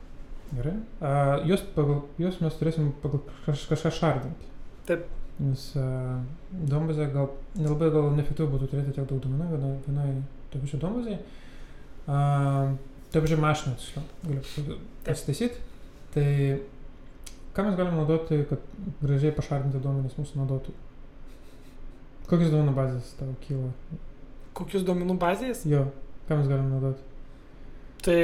Gerai. Uh, juos, pagal, juos mes turėsim pagal kaž, kažką šardinti. Taip. Nes uh, duombazė gal nelabai gal neefektyvu būtų turėti tiek daug duomenų vienai, vienai toj pačioj duombazėje. Uh, toj pačioj mašinai, tiksliau, galiu pasitaisyti. Tai ką mes galime naudoti, kad gražiai pašarinti duomenis mūsų naudotojų? Kokios duomenų bazės tau kyla? Kokius duomenų bazės? Jo, ką mes galime naudoti? Tai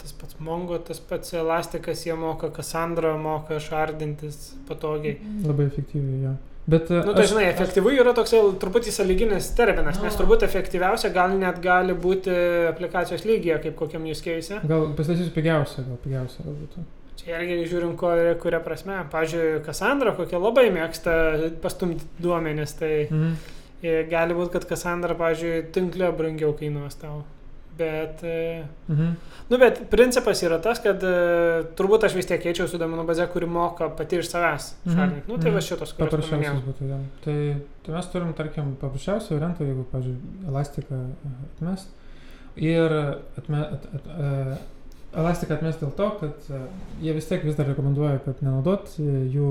tas pats Mongo, tas pats Elastikas, jie moka, Cassandra moka šardintis patogiai. Labai efektyviai, jo. Bet, Na, nu, tai žinai, efektyvu yra toks truputį saliginis terminas, nes turbūt efektyviausia gal net gali būti aplikacijos lygyje, kaip kokiam jūs keisė. Gal pasitaisysiu pigiausia, gal pigiausia gal būtų. Čia irgi žiūrim, ko, kuria prasme. Pavyzdžiui, Cassandra, kokia labai mėgsta pastumti duomenis, tai Mhm. e, gali būti, kad Cassandra, pavyzdžiui, tinklė brangiau kainuos tau. Bet, e, Mhm. nu, bet principas yra tas, kad e, turbūt aš vis tiek keičiau su duomenų baze, kuri moka pati iš savęs Mhm, šalinti. Nu, tai mhm. va šitos, kurios Paprasčiausias būtų, jo. Tai, tai mes turim, tarkim, paprasčiausią variantą, jeigu, pavyzdžiui, elastiką atmest. Ir atme, at, at, uh, elastiką atmest dėl to, kad uh, jie vis tiek vis dar rekomenduoja, kad nenaudot e, jų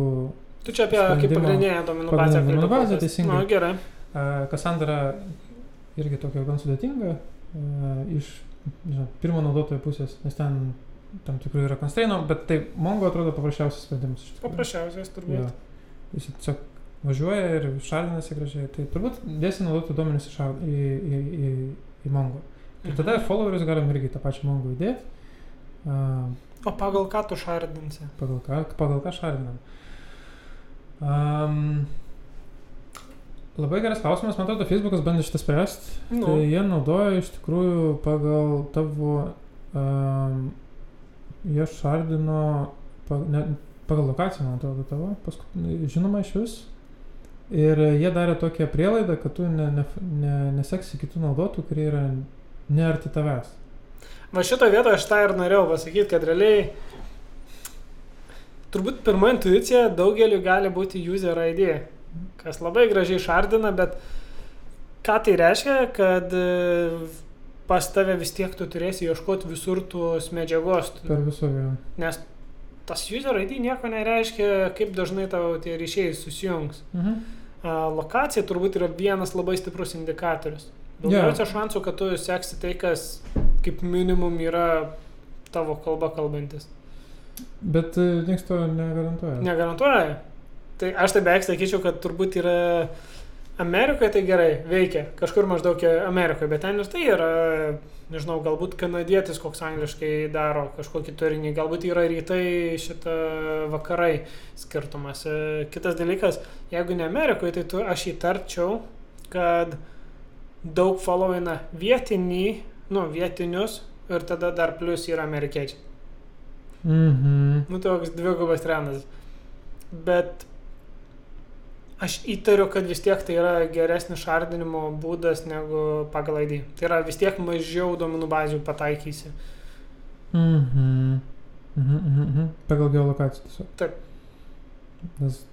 Tu čia apie kaip pagrindinę duomenų bazę. duomenų bazę, teisingai. Nu, gerai. uh, Cassandra irgi tokia gan sudėtinga iš žinau, pirmo naudotojo pusės, nes ten tam tikrų yra constrainų, bet tai Mongo atrodo paprasčiausias sprendimas. Paprasčiausias turbūt. Jo. Jis tiesiog važiuoja ir šalinasi gražiai. Tai turbūt dėsi naudoti duomenis į, į, į, į, Mongo. Ir tada Mhm. followerius galim irgi tą pačią Mongo įdėti. O pagal ką tu šardinsi? pagal, ką, pagal ką šalinam. Um, labai geras klausimas, man atrodo, Facebookas bandė šitą spręsti. Nu. Tai jie naudoja iš tikrųjų pagal tavo, um, jie šardino, pa, ne, pagal lokaciją, man atrodo, tavo, paskut, žinoma iš vis. Ir jie darė tokią prielaidą, kad tu ne, ne, ne, neseksi kitų naudotojų, kurie yra ne arti tavęs. Va šito vietoje aš tą ir norėjau pasakyti, kad realiai turbūt pirma intuicija daugeliu gali būti user ID, kas labai gražiai šardina, bet ką tai reiškia, kad e, pas tave vis tiek tu turėsi ieškoti visur tos medžiagos, Per visur. jo. nes tas user ID nieko nereiškia, kaip dažnai tavo tie ryšiai susijungs. Mhm. Lokacija turbūt yra vienas labai stiprus indikatorius. Daugiausia šansų, kad tu seksi tai, kas kaip minimum yra tavo kalba kalbantis. Bet e, niekas to negarantuoja. Negarantuoja. Tai aš tai beveik sakyčiau, kad turbūt yra Amerikoje tai gerai veikia, kažkur maždaug Amerikoje, bet ten ir tai yra, nežinau, galbūt kanadietis koks angliškai daro kažkokį turinį, galbūt yra rytai šitą vakarai skirtumas. E, kitas dalykas, jeigu ne Amerikoje, tai tu, aš įtarčiau, kad daug followina vietinį, nu, vietinius ir tada dar plus yra amerikiečiai. Mhm. Nu, toks dvigubas trenas. Bet aš įtariu, kad vis tiek tai yra geresnis šardinimo būdas negu pagal ID. Tai yra vis tiek mažiau duomenų bazių pataikysi. Mhm. Mhm, mhm, mhm. Pagal geolokaciją tiesiog. Taip. Nes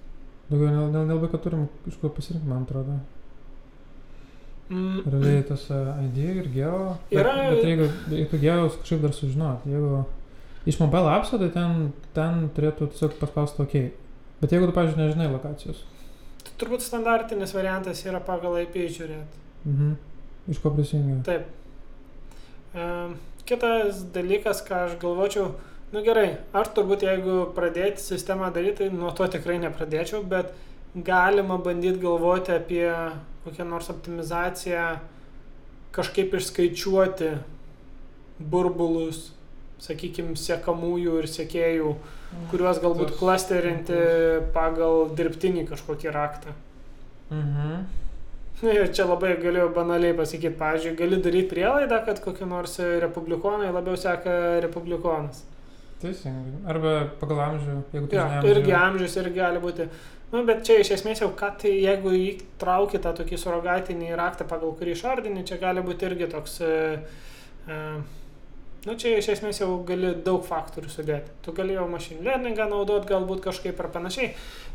daugiau nel- nel- nelabai, kad turim iš ko pasirinkti, man atrodo. Mm, Realiai tas ID ir geo. Bet, Yra- bet jeigu, jeigu geos kažkaip dar sužinot, jeigu iš mobile appso, tai ten, ten turėtų tiesiog paspausti OK. Bet jeigu tu, pavyzdžiui, nežinai lokacijos. tai turbūt standartinis variantas yra pagal IP žiūrėti. Mhm. Iš ko prisijungia? Taip. Um, kitas dalykas, ką aš galvočiau, nu gerai, aš turbūt jeigu pradėti sistemą daryti, tai nuo to tikrai nepradėčiau, bet galima bandyti galvoti apie kokią nors optimizaciją, kažkaip išskaičiuoti burbulus, sakykime, siekamųjų ir sėkėjų, kuriuos galbūt klasterinti pagal dirbtinį kažkokį raktą. Mhm. Na ir čia labai galiu banaliai pasakyti, pavyzdžiui, gali daryti prielaidą, kad kokie nors republikonai labiau seka republikonas. Teisingai. Arba pagal amžių, jeigu tu Ja, žinai irgi amžius irgi gali būti. Nu, bet čia iš esmės jau, kad tai jeigu įtrauki tą tokį surogatinį raktą, pagal kurį išardinį, čia gali būti irgi toks... E, e, nu, čia iš esmės jau gali daug faktorių sudėti. Tu gali jau machine learningą naudot galbūt kažkaip ar panašiai.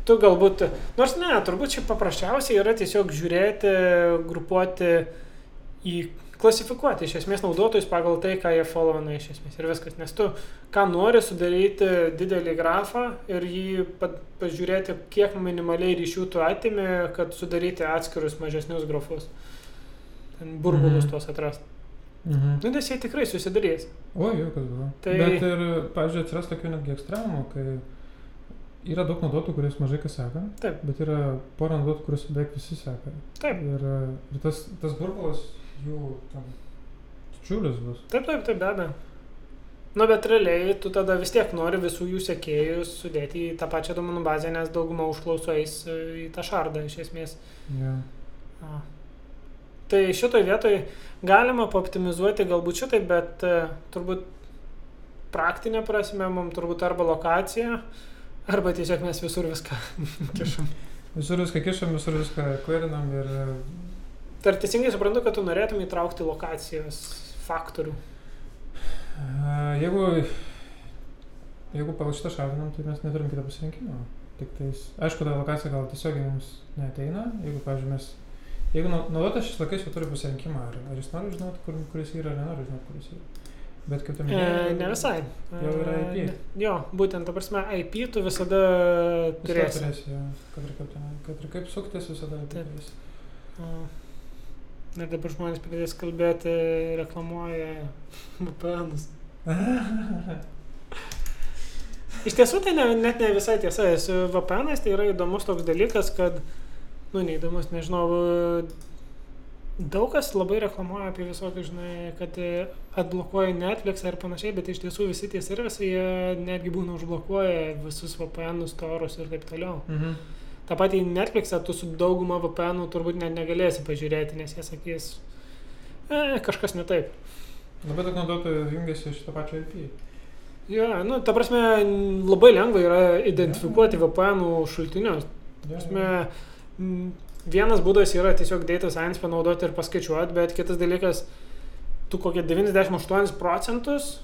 Tu galbūt... Nors ne, turbūt čia paprasčiausiai yra tiesiog žiūrėti, grupuoti į klasifikuoti iš esmės naudotojus pagal tai, ką jie followina iš esmės ir viskas. Nes tu, ką nori sudaryti didelį grafą ir jį pa, pažiūrėti, kiek minimaliai ryšių tu atimi, kad sudaryti atskirus mažesnius grafus. Ten burbulus Mhm. tuos atrasti. Mhm. Nu, nes jie tikrai susidarys. O, jau kas buvo. Tai- Bet ir, pavyzdžiui, atsiras tokių netgi ekstremumų, kai yra daug naudotojų, kuris mažai kas seka, Taip. bet yra pora naudotojų, kuris beveik visi seka. Taip. Ir, ir tas, tas burbulas jų tam didžiulis bus. Taip, taip, taip, be abejo. Nu, bet realiai tu tada vis tiek nori visų jų sekėjus sudėti į tą pačią duomenų bazę, nes dauguma užklausų eis e, į tą šardą iš esmės. Ja. A. Tai šitoj vietoj galima paoptimizuoti galbūt šitai, bet uh, turbūt praktinė prasme mums turbūt arba lokacija, arba tiesiog mes visur viską <laughs> kišam. Visur viską kišam, visur viską kverinam ir ar teisingai suprantu, kad tu norėtum įtraukti lokacijos faktorių? jeigu, jeigu pagal šitą šalinam, tai mes neturim kitą pasirinkimą. Tik tais, aišku, ta lokacija gal tiesiog mums neteina, jeigu, pavyzdžiui, mes, jeigu nau- naudotojas šis lokais jau turi pasirinkimą, ar, ar jis nori žinoti, kur, kuris yra, ar nenori žinoti, kuris yra. Bet kaip tu E, minėjai, ne visai. Jau yra E, IP. ne- Jo, būtent, ta prasme, IP tu visada Visada turėsi. turėsi, jo. kad, ir kaip ten, kad ir kaip suktis, visada Taip. turėsi. Ir dabar žmonės pradės kalbėti, reklamuoja VPNus. <laughs> Iš tiesų tai ne, net ne visai tiesa. Su VPN tai yra įdomus toks dalykas, kad, nu, neįdomus, nežinau, daug kas labai reklamuoja apie visokius, žinai, kad atblokuoja Netflix ir panašiai, bet iš tiesų visi tie servisai netgi būna užblokuoja visus VPN torus ir taip toliau. Mhm. Ta pati Netflix'e tu su dauguma VPN turbūt net negalėsi pažiūrėti, nes jie sakys, e, kažkas ne taip. Labai daug naudotojų jungiasi iš to pačio IP. Jo, nu, ta prasme, labai lengva yra identifikuoti VPN šaltinius. Ta Ja, prasme, vienas būdas yra tiesiog data science panaudoti ir paskaičiuoti, bet kitas dalykas, tu kokie 98 procentus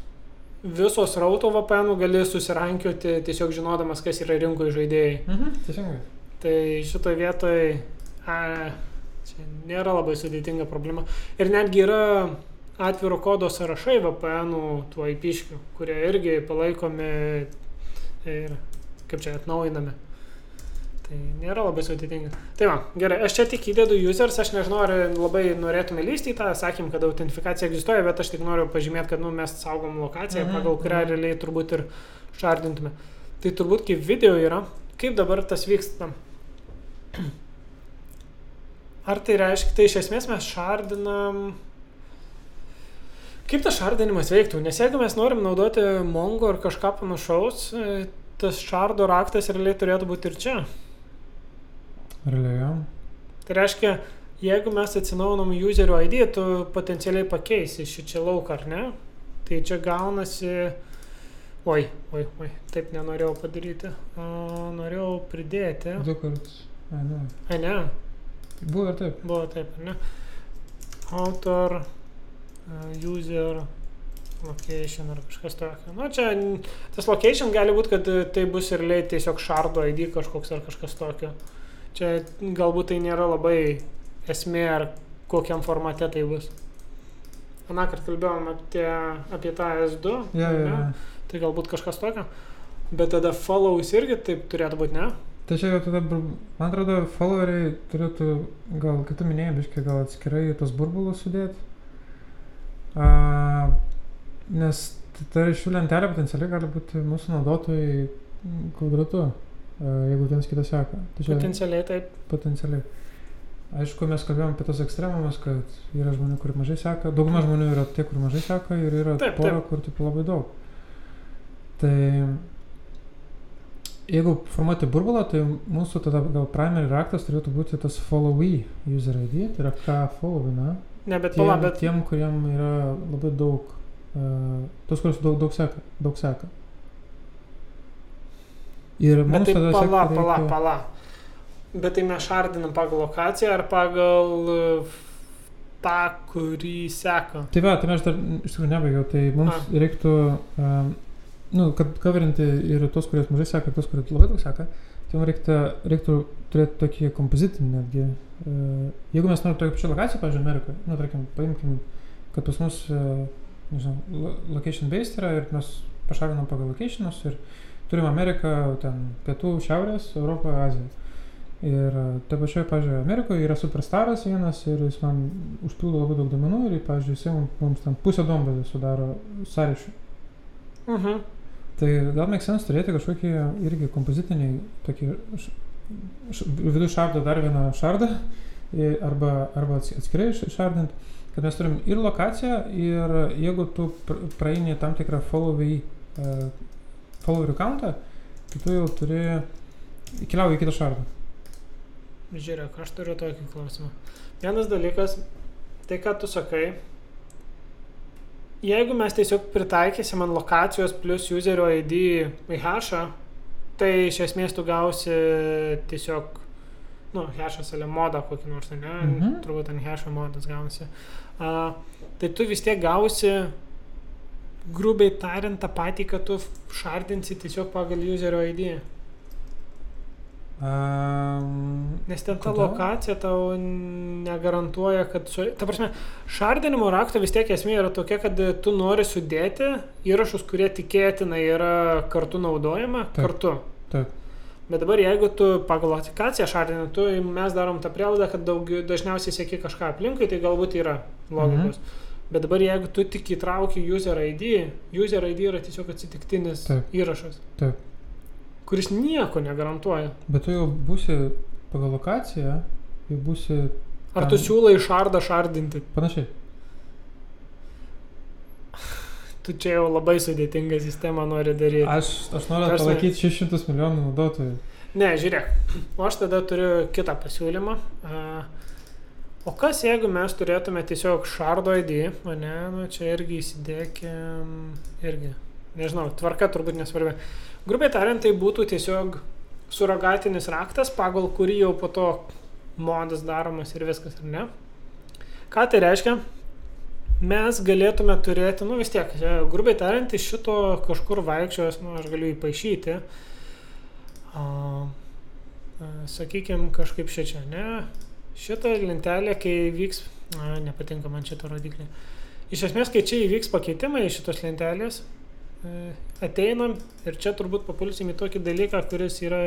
visos rauto VPN gali susirankioti tiesiog žinodamas, kas yra rinkoje žaidėjai. Mhm, teisingai. Tai šitoje vietoje čia nėra labai sudėtinga problema. Ir netgi yra atviro kodo sąrašai VPN tų IP-škių, kurie irgi palaikomi ir kaip čia atnaujinami. Tai nėra labai sudėtinga. Tai va, gerai, aš čia tik įdedu users, aš nežinau, ar labai norėtume lysti į tą, sakym, kad autentifikacija egzistuoja, bet aš tik noriu pažymėti, kad nu, mes saugom lokaciją, Mhm, pagal kurią mhm. realiai turbūt ir šardintume. Tai turbūt kaip video yra, kaip dabar tas vyksta. Ar tai reiškia, tai iš esmės mes šardinam. Kaip tas šardinimas veiktų? Nes jeigu mes norim naudoti Mongo ar kažką panašaus, e, tas šardo raktas realiai turėtų būti ir čia. Realiai, jo. Tai reiškia, jeigu mes atsinaujinam userio ID, tu potencialiai pakeisi šį čia lauką, ar ne? Tai čia gaunasi... Oi, oi, oi, taip nenorėjau padaryti. A, norėjau pridėti. Du kartus. Ai, ne. Ai, ne, Buvo ir taip. buvo taip, ne? Autor, a, user, location ar kažkas tokio. Nu, čia tas location gali būti, kad e, tai bus ir lei tiesiog šardo ID kažkoks ar kažkas tokio. Čia galbūt tai nėra labai esmė ar kokiam formate tai bus. Anakart kalbėjom apie, apie tą S2, Ja, ja, ja. tai galbūt kažkas tokio. Bet tada follows irgi taip turėtų būti, ne? Tai čia jau tada, man atrodo, followeriai turėtų, gal, kaip tu minėjai, biškai gal atskirai tos burbulus sudėti. A, nes ta ryšių lentelė potencialiai gali būti mūsų naudotojai kvadratu, jeigu vienas kitą seka. Tai čia Potencialiai taip. potencialiai. Aišku, mes kalbėjom apie tos ekstremumus, kad yra žmonių, kur mažai seka, dauguma žmonių yra tie, kur mažai seka ir yra Taip, pora, taip. kur tipo labai daug. Tai jeigu formuoti burbulą, tai mūsų tada gal primary raktas turėtų būti tas followee user ID, tai yra ką followina. Ne, bet pala, bet tiem, kuriem yra labai daug, uh, tos, kurios daug, daug seka, daug seka. Ir Bet mums tai tada pala, sekti pala, reikia- pala. Bet tai mes šardinam pagal lokaciją ar pagal uh, tą, kurį seka. Tai va, tai aš dar iš tikrųjų nebaigiau, tai mums A. A. reiktų, um, nu, kad coverinti ir tos, kurie mažai seka, ir tos, kurie labai daug seka, tai mums reiktų, reiktų turėti tokį kompozitinį netgi. Uh, jeigu mes norime tokią pačią lokaciją, pavyzdžiui, Amerikoje, nu, tarkim, paimkim, kad pas mus, uh, nežinau, lo- location based yra ir mes pašalinam pagal locationus ir turim Ameriką, ten pietų, šiaurės, Europą, Aziją. Ir e, ta pačioje, pavyzdžiui, Amerikoje yra superstaras vienas ir jis man užpildo labai daug duomenų ir, pavyzdžiui, mum- mums ten pusę duombazę sudaro sąryšių. Mhm. Tai gal make sense turėti kažkokį irgi kompozitinį, tokį vidų šardą dar vieną šardą arba, arba ats- atskirai šardint, kad mes turim ir lokaciją ir jeigu tu pr- praeini tam tikrą followai, uh, followerių countą, tai tu jau turi keliauji į kitą šardą. Žiūrėk, aš turiu tokį klausimą. Vienas dalykas, tai ką tu sakai, jeigu mes tiesiog pritaikysim ant lokacijos plus userio ID į hashą, tai iš esmės tu gausi tiesiog, nu, hashas ale modą kokį nors, ne? Mhm. Turbūt ant hasho modas gaunasi. Uh, tai tu vis tiek gausi, grubiai tariant, tą patį, kad tu šardinsi tiesiog pagal userio ID. Um, Nes ten ta Kodėl? lokacija tau negarantuoja, kad... Su... Ta prasme, šardinimo rakto vis tiek esmė yra tokia, kad tu nori sudėti įrašus, kurie tikėtina yra kartu naudojama, Taip. kartu. Taip. Bet dabar jeigu tu pagal aplikaciją šardini, tu mes darom tą prielaidą, kad daug, dažniausiai sėki kažką aplinkui, tai galbūt yra logikos. Mhm. Bet dabar jeigu tu tik įtrauki user ID, user ID yra tiesiog atsitiktinis Taip. įrašas, Taip. Kuris nieko negarantuoja. Bet tu jau būsi pagal lokaciją, jau būsi Ar tu siūlai šardą šardinti? panašiai. Tu čia jau labai sudėtingą sistemą nori daryti. Aš, aš noriu Tarsi- palaikyti 600 milijonų naudotojų. Ne, žiūrėk, o aš tada turiu kitą pasiūlymą. O kas jeigu mes turėtume tiesiog šardo ID, o ne, nu čia irgi įsidėkim, irgi, nežinau, tvarka turbūt nesvarbi. Grubiai tariant, tai būtų tiesiog suragatinis raktas, pagal kurį jau po to modas daromas ir viskas, ar ne? Ką tai reiškia? Mes galėtume turėti, nu vis tiek, e, grubiai tariant, iš šito kažkur vaikščios, nu aš galiu įpašyti. A, a, sakykime, kažkaip šičia, ne? Šitą lentelę, kai vyks, a, nepatinka man šitą rodiklį. Iš esmės, kai čia įvyks pakeitimai iš šitos lentelės, e, ateinam ir čia turbūt papulsim į tokį dalyką, kuris yra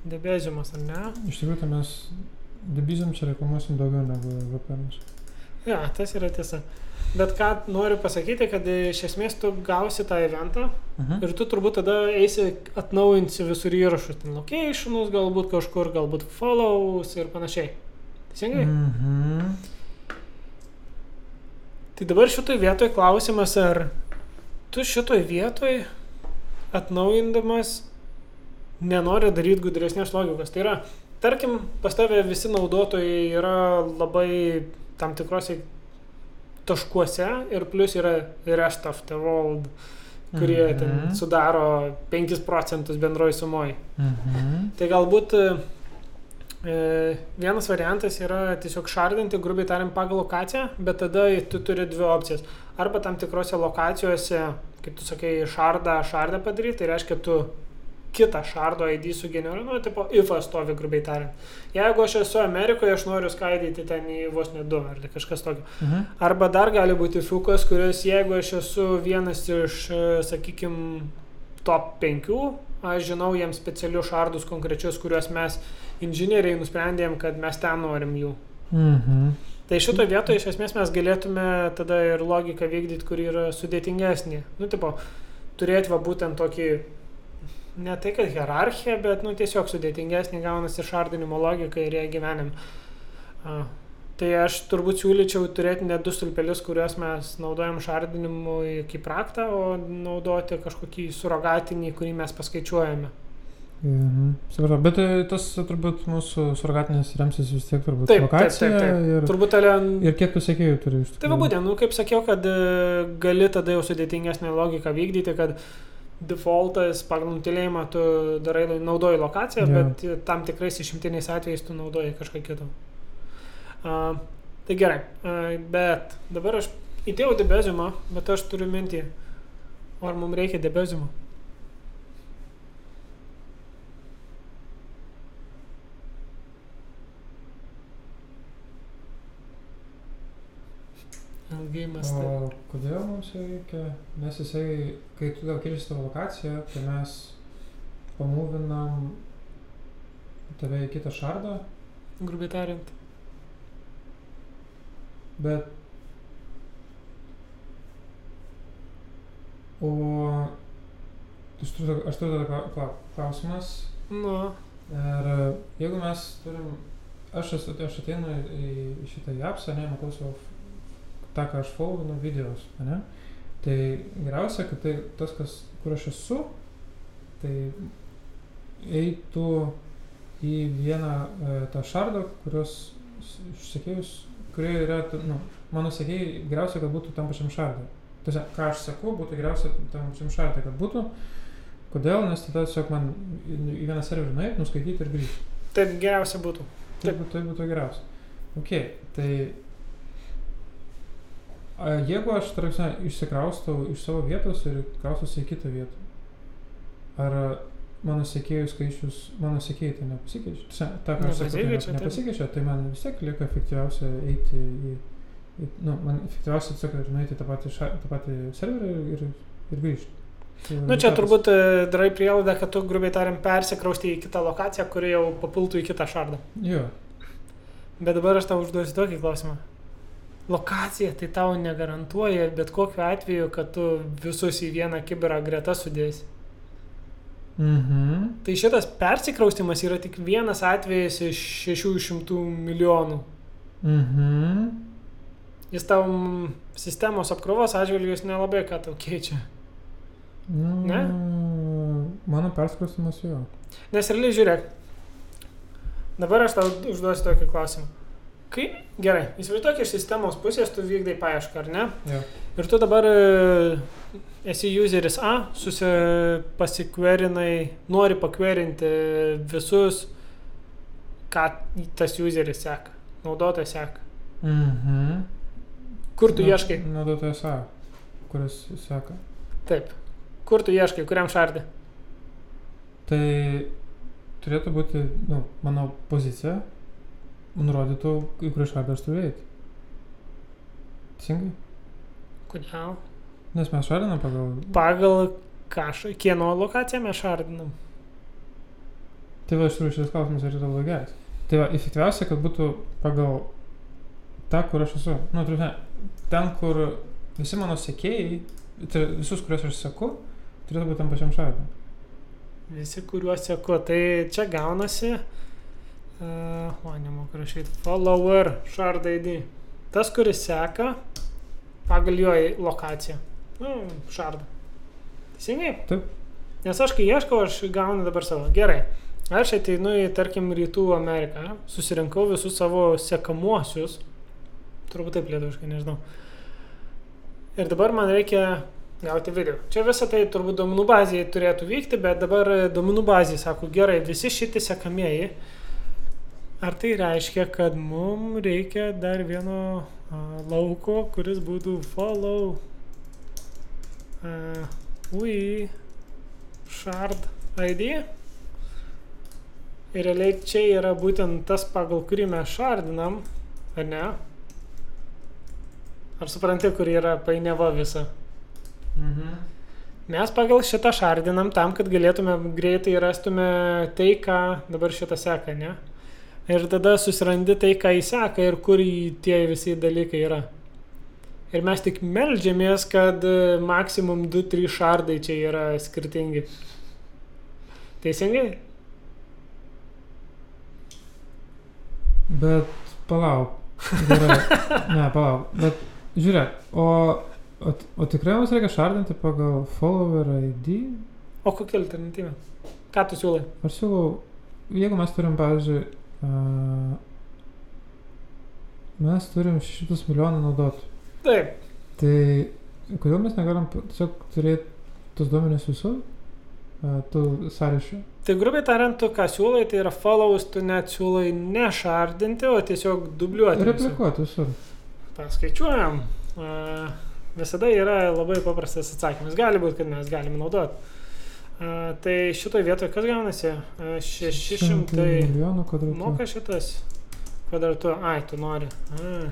Debeziumas, ar ne? Iš tikrųjų, tai mes debizim čia reklamuosim daugiau negu VPN. Ja, tas yra tiesa. Bet ką noriu pasakyti, kad iš esmės tu gausi tą eventą Mhm. ir tu turbūt tada eisi atnaujinsi visur įrašus, ten locationus, galbūt kažkur, galbūt follows ir panašiai. Teisingai? Mm. Mhm. Tai dabar šitoj vietoj klausimas, ar tu šitoj vietoj atnaujindamas nenori daryti gudresnės logikos. Tai yra, tarkim, pas tave visi naudotojai yra labai tam tikrose taškuose ir plus yra rest of the world, kurie mhm. ten sudaro 5 procentus bendroji sumoji. Mhm. Tai galbūt e, vienas variantas yra tiesiog šardinti, grubiai tariant, pagal lokaciją, bet tada tu turi dvi opcijas. Arba tam tikrose lokacijose, kaip tu sakai, šardą, šardą padaryti, tai reiškia, tu kitą šardo ID sugeneruoji, nu, tipo, ifas stovi, grubiai tariant. Jeigu aš esu Amerikoje, aš noriu skaidyti ten į vos ne du ar kažkas tokio. Mhm. Arba dar gali būti fukas, kuris, jeigu aš esu vienas iš, sakykime, top 5, aš žinau jiems specialius šardus konkrečius, kuriuos mes inžinieriai nusprendėm, kad mes ten norim jų. Mhm. Tai šito vietoje iš esmės mes galėtume tada ir logiką vykdyti, kur yra sudėtingesnė. Nu, tipo, turėti va būtent tokį, ne tai kad hierarchiją, bet, nu, tiesiog sudėtingesnį gaunasi šardinimo logika ir ją gyvenim. A, tai aš turbūt siūlyčiau turėti ne du stulpelius, kuriuos mes naudojam šardinimui kaip raktą, o naudoti kažkokį surogatinį, kurį mes paskaičiuojame. Mhm. Supratau, bet tai tas turbūt mūsų surgatinis remsis vis tiek turbūt Taip, taip, lokacija taip, taip. ir, Turbūt ale ir kiek tu sekėjų turi iš tikrųjų. Tai va būtent, nu, kaip sakiau, kad e, gali tada jau sudėtingesnę logiką vykdyti, kad defaultas pagal nutilėjimą tu darai, naudoji lokaciją, yeah. bet e, tam tikrais išimtiniais atvejais tu naudoji kažką kito. Uh, tai gerai, uh, bet dabar aš įdėjau debezimą, bet aš turiu mintį, ar mums reikia debezimo? Ilgai mes tai. O kodėl mums jo reikia? Nes jisai, kai tu gal keičiasi tavo lokaciją, tai mes pamūvinam tave į kitą šardą, Grubiai tariant. bet... O... Aš turiu, aš turiu kla- klausimas. Nu, Ir jeigu mes turim... Aš, esu, aš ateinu į, šitą japsą, ne, matau savo tą, ką aš followinu videos, ne? Tai geriausia, kad tai tas, kas, kur aš esu, tai eitų į vieną e, tą šardą, kurios sekėjus, kurie yra, nu, mano sekėjai geriausia, kad būtų tam pačiam šardui. Tiesiog, ką aš sakau, būtų geriausia tam pačiam šardui, kad būtų. Kodėl? Nes tada tiesiog man į vieną serverį nueit, nuskaityti ir grįžti. taip geriausia būtų. Tai Taip. būtų, tai būtų geriausia. Ok, tai a, jeigu aš, tarsi, išsikraustau iš savo vietos ir kraustusi į kitą vietą, ar mano sekėjų skaičius, mano sekėjai tai nepasikeičia? Ta, ką aš sakau, tai Nepasikeičia, tai man vis tiek lieka efektyviausia eiti į, į nu, man efektyviausia tiesiog yra nueiti tą patį, ša, tą patį serverį ir, ir grįžti. Tai Na Nu, čia turbūt e, darai prielaidą, kad tu grubiai tariant persikrausti į kitą lokaciją, kuri jau papultų į kitą šardą. Jo, Bet dabar aš tau užduosiu tokį klausimą. Lokacija tai tau negarantuoja bet kokiu atveju, kad tu visus į vieną kiberą greta sudėsi. mhm. Tai šitas persikraustimas yra tik vienas atvejis iš 600 milijonų. Mhm. Jis tau sistemos apkrovos atžvilgius nelabai ką tau keičia. Nu, Ne? Mano perskrostimas jo. Nes realiai žiūrėk, dabar aš tau užduosiu tokį klausimą. Kai, gerai, įsivaizduok iš sistemos pusės, tu vykdai paiešką, ar ne? Jo. Ir tu dabar e, esi useris A, susipasikverinai, nori pakverinti visus, ką tas useris seka, naudotojas seka. Mhm. Kur tu Nu, ieškai? Naudotojas A, kuris seka. Taip. Kur tu ieškai, kuriam šardė? Tai turėtų būti nu, mano pozicija, nurodytų, į kurį šardą aš turiu eiti. Teisingai? Kodėl? Nes mes šardinam pagal... Pagal kažką, kieno lokaciją mes šardinam. Tai va, iš tikrųjų šitas klausimas yra geras. Tai va, efektyviausia, kad būtų pagal tą, kur aš esu. Nu, turime, ten, kur visi mano sekėjai, tai visus, kuriuos aš seku, turėtų būti tam pačiam šardui. Visi, kuriuos seku. Tai čia gaunasi. Uh, o, nemoku rašyti. Follower shard ID. Tas, kuris seka pagal jo lokaciją. Nu, šardą. Teisingai? Taip. Nes aš kai ieškau, aš gaunu dabar savo. Gerai. Aš ateinu į, tarkim, Rytų Ameriką, susirinkau visus savo sekamuosius. Turbūt taip lietuviškai, nežinau. Ir dabar man reikia gauti video. Čia visą tai turbūt duomenų bazėje turėtų vykti, bet dabar duomenų bazėje sako, gerai, visi šitie sekamieji. Ar tai reiškia, kad mums reikia dar vieno a, lauko, kuris būtų follow uh, we shard ID? Ir realiai čia yra būtent tas, pagal kurį mes šardinam, ar ne? Ar supranti, kur yra painiava visa? Mhm. Mes pagal šitą šardinam tam, kad galėtume greitai rastume tai, ką dabar šitą seka, ne? Ir tada susirandi tai, ką įseka ir kur tie visi dalykai yra. Ir mes tik melžiamės, kad e, maksimum 2-3 šardai čia yra skirtingi. Teisingai? Bet palauk. Gerai. <laughs> Ne, palauk. Bet žiūrėk, o, o, o tikrai mums reikia šardinti pagal follower ID? O kokia alternatyva? Ką tu siūlai? Aš siūlau, jeigu mes turim, pavyzdžiui, mes turim 600 milijonų naudotojų, Taip. tai kodėl mes negalim tiesiog turėti tos duomenys uh, tų sąryšių? Tai grubiai tariant, tu ką siūlai, tai yra follows, tu net siūlai nešardinti, o tiesiog dubliuoti. Replikuoti visur. Paskaičiuojam. Visada yra labai paprastas atsakymas. Gali būti, kad mes galime naudoti. Tai šitoje vietoje kas gaunasi? A, 600 milijonų kvadratų. moka šitas kvadratu. Ai, tu nori. A.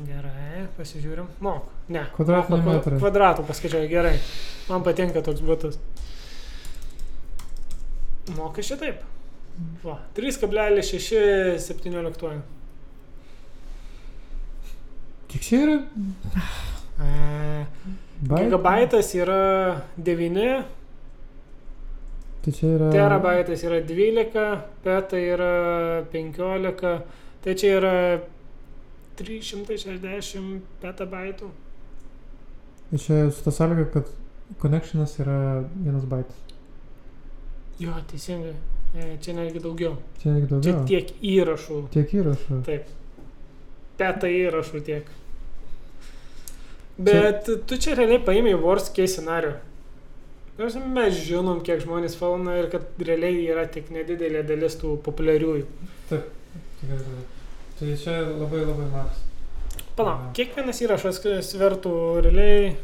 Gerai, pasižiūrim. Mok. Ne. Metrai. Kvadratų paskaičiuoju. Gerai. Man patinka toks būtas. Moka šitaip. Va. 3,617. Kiek čia yra? Baitų? Gigabaitas yra 9, Tai čia yra. terabaitas yra 12, peta yra 15, tai čia yra 360 petabaitų. Tai čia su ta sąlyga, kad connectionas yra vienas baitas. Jo, teisingai. E, Čia netgi daugiau. Čia netgi Čia daugiau. tiek įrašų. Tiek įrašų. Taip. Peta įrašų tiek. Bet tu čia realiai paėmė worst case scenario. Mes žinom, kiek žmonės fauna ir kad realiai yra tik nedidelė dalis tų populiariųjų. Tikrai, tikrai. Tai čia labai labai maks. Palauk, kiekvienas įrašas svertų realiai,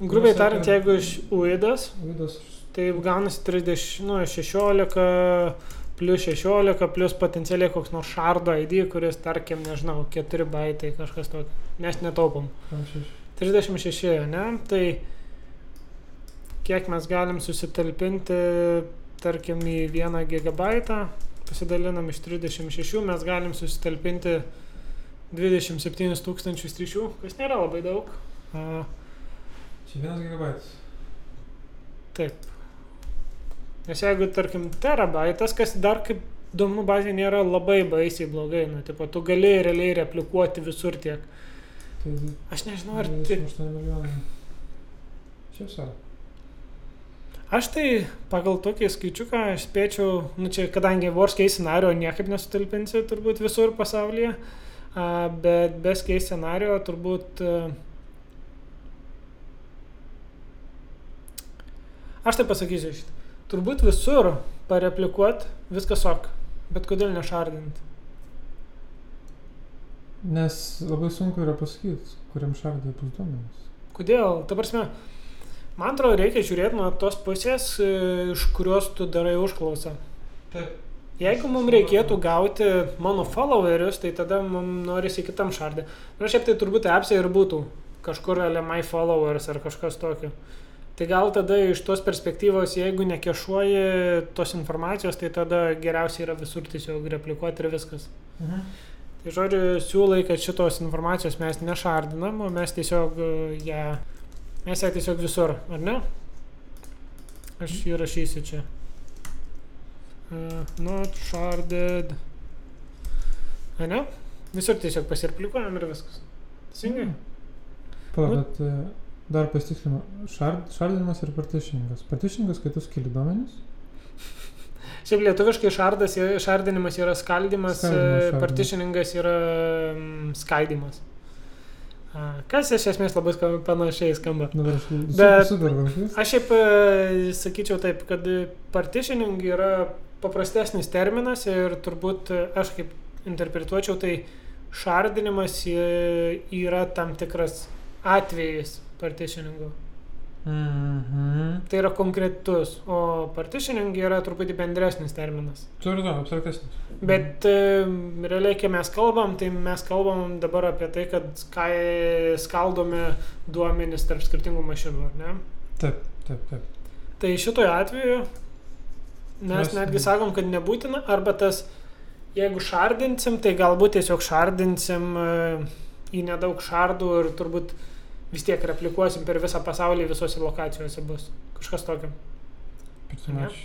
grubiai Nu, tariant, jeigu iš UIDAS, Laidos. tai gaunasi 30, nu, 16 plus 16 plus potencialiai koks nors šardo ID, kuris, tarkim, nežinau, 4 baitai kažkas tokio. Mes netaupom. Panašiai. 36, ne? Tai kiek mes galim susitalpinti, tarkim, į 1 gigabaitą, pasidalinam iš 36, mes galim susitalpinti 27 tūkstančius ryšių, kas nėra labai daug. Čia vienas gigabaitas. taip. Nes jeigu, tarkim, terabaitas, kas dar kaip duomenų bazė nėra labai baisiai blogai, nu, tipo, tu gali realiai replikuoti visur tiek. Tai Aš nežinau, ar tik 28 milijonai. Šiaip savo. Aš tai pagal tokį skaičiuką aš spėčiau, nu čia kadangi worst case scenario niekaip nesutalpinsi turbūt visur pasaulyje, bet best case scenario turbūt... Aš tai pasakysiu šitą. Turbūt visur pareplikuot viskas ok, bet kodėl nešardinti? Nes labai sunku yra pasakyti, kuriam šardai bus duomenys. Kodėl? Ta prasme, man atrodo, reikia žiūrėti nuo tos pusės, e, iš kurios tu darai užklausą. Taip. Jeigu mums reikėtų gauti mano followerius, tai tada mums norisi kitam šardė. Na, šiaip tai turbūt appsai ir būtų kažkur LMI followers ar kažkas tokio. Tai gal tada iš tos perspektyvos, jeigu nekešuoji tos informacijos, tai tada geriausia yra visur tiesiog replikuoti ir viskas. Mhm. Tai žodžiu, siūlai, kad šitos informacijos mes nešardinam, o mes tiesiog e, ją, mes ją tiesiog visur, ar ne? Aš įrašysiu čia. Uh, not sharded. A ne? Visur tiesiog pasirplikuojam ir viskas. Teisingai? Pala, Nu- bet e, dar pasitikslinu, šard, šardinimas ir partitioningas. Partitioningas, kai tu skili duomenis. <laughs> Šiaip lietuviškai šardas, šardinimas yra skaldimas, Skaldimas, e, šardimas. partitioningas yra mm, skaidimas. A, Kas iš esmės labai skamba, panašiai skamba. Nu, dar aš super, super. Aš šiaip e, sakyčiau taip, kad partitioning yra paprastesnis terminas ir turbūt aš kaip interpretuočiau, tai šardinimas e, yra tam tikras atvejis partitioningo. Mhm. Tai yra konkretus, o partitioning yra truputį bendresnis terminas. Turiu du, abstraktesnis. Bet e, realiai, kai mes kalbam, tai mes kalbam dabar apie tai, kad skai, skaldome duomenis tarp skirtingų mašinų, ar ne? Taip, taip, taip. Tai šitoje atveju mes Mes- netgi sakom, kad nebūtina, arba tas, jeigu šardinsim, tai galbūt tiesiog šardinsim e, į nedaug šardų ir turbūt vis tiek replikuosim per visą pasaulį, visose lokacijose bus. Kažkas tokio. Pretty much.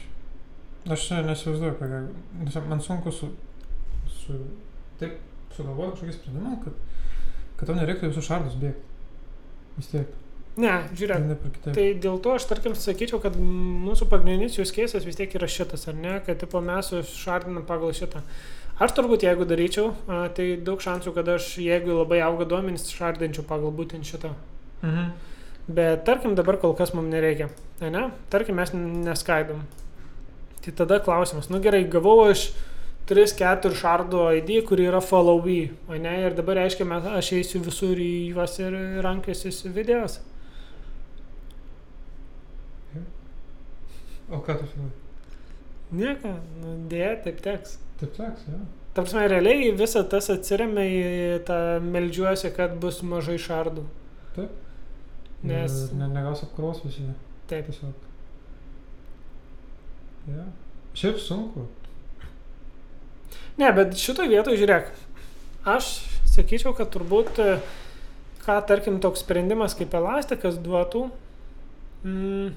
Aš čia nesivaizduoju, ką gal- nes man sunku su, su taip sugalvoti kažkokį sprendimą, kad, kad tau nereiktų visus šardus bėgti. Vis tiek. Ne, žiūrėk. Tai dėl to aš tarkim sakyčiau, kad mūsų pagrindinis jūs keisas vis tiek yra šitas, ar ne, kad tipo, mes šardinam pagal šitą. Aš turbūt jeigu daryčiau, tai daug šansų, kad aš jeigu labai auga duomenys, šardinčiau pagal būtent šitą. Mhm. Bet tarkim dabar kol kas mums nereikia, ne? Tarkim mes neskaidom. Tai tada klausimas, nu gerai, gavau aš 3-4 šardo ID, kur yra follow me, o ne, ir dabar reiškia, mes, aš eisiu visur į juos ir rankiosiu videos. O ką tu filmuoji? Nieko, nu, dėja, taip teks. Taip teks, jo. Ta prasme, realiai visa tas atsiriamia į tą meldžiuosi, kad bus mažai šardų. Taip. Nes, Ne, negaus apkrovos visi. taip, Tiesiog. Ja. Šiaip sunku. ne, bet šitoje vietoje žiūrėk, aš sakyčiau, kad turbūt, e, ką tarkim toks sprendimas kaip elastikas duotų, mm,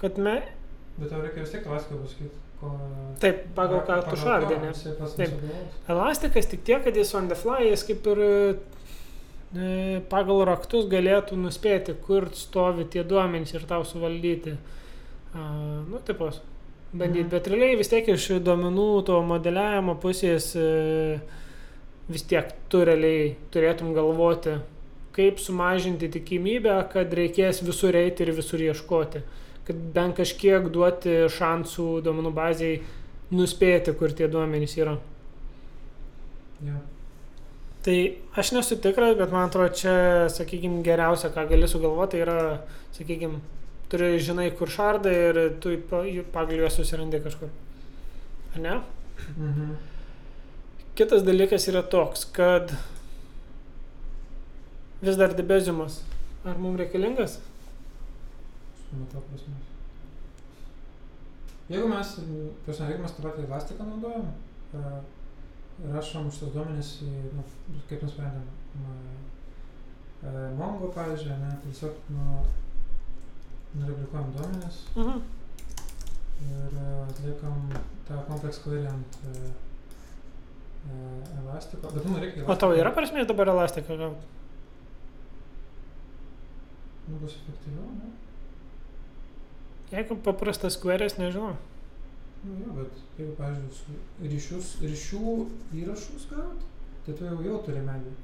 kad me, Bet tau reikia vis tiek elastiką pasakyti. Ko... taip, pagal ką tu šardinė. Taip. Elastikas tik tiek, kad jis on the fly, jis kaip ir pagal raktus galėtų nuspėti, kur stovi tie duomenys ir tau suvaldyti. Nu, tipos. Bandyti, Mhm. bet realiai vis tiek iš duomenų to modeliavimo pusės e, vis tiek tu realiai turėtum galvoti, kaip sumažinti tikimybę, kad reikės visur eiti ir visur ieškoti. Kad bent kažkiek duoti šansų duomenų baziai nuspėti, kur tie duomenys yra. Ja. Tai aš nesu tikras, bet man atrodo, čia, sakykime, geriausia, ką gali sugalvoti, tai yra, sakykime, turi žinai, kur šardai ir tu pagal juos susirandi kažkur. Ar ne? Mhm. Kitas dalykas yra toks, kad vis dar debeziumas. Ar mums reikalingas? Matau prasmės. Jeigu mes, prasme, jeigu mes tą patį elastiką naudojam, e, rašom šitos duomenys nu, kaip nusprendėm, e, Mongo, pavyzdžiui, ne, tai tiesiog nu, nureplikuojam duomenys Mhm. ir e, atliekam tą complex query ant e, e, elastiko. Bet mums reikia O tau elastiko. yra prasmės dabar elastiką gauti? Nu, bus efektyviau, ne? Jeigu paprastas queries, nežinau. Nu, jo, bet jeigu, pavyzdžiui, ryšius, ryšių įrašus gaut, tai tu jau, jau turi medį.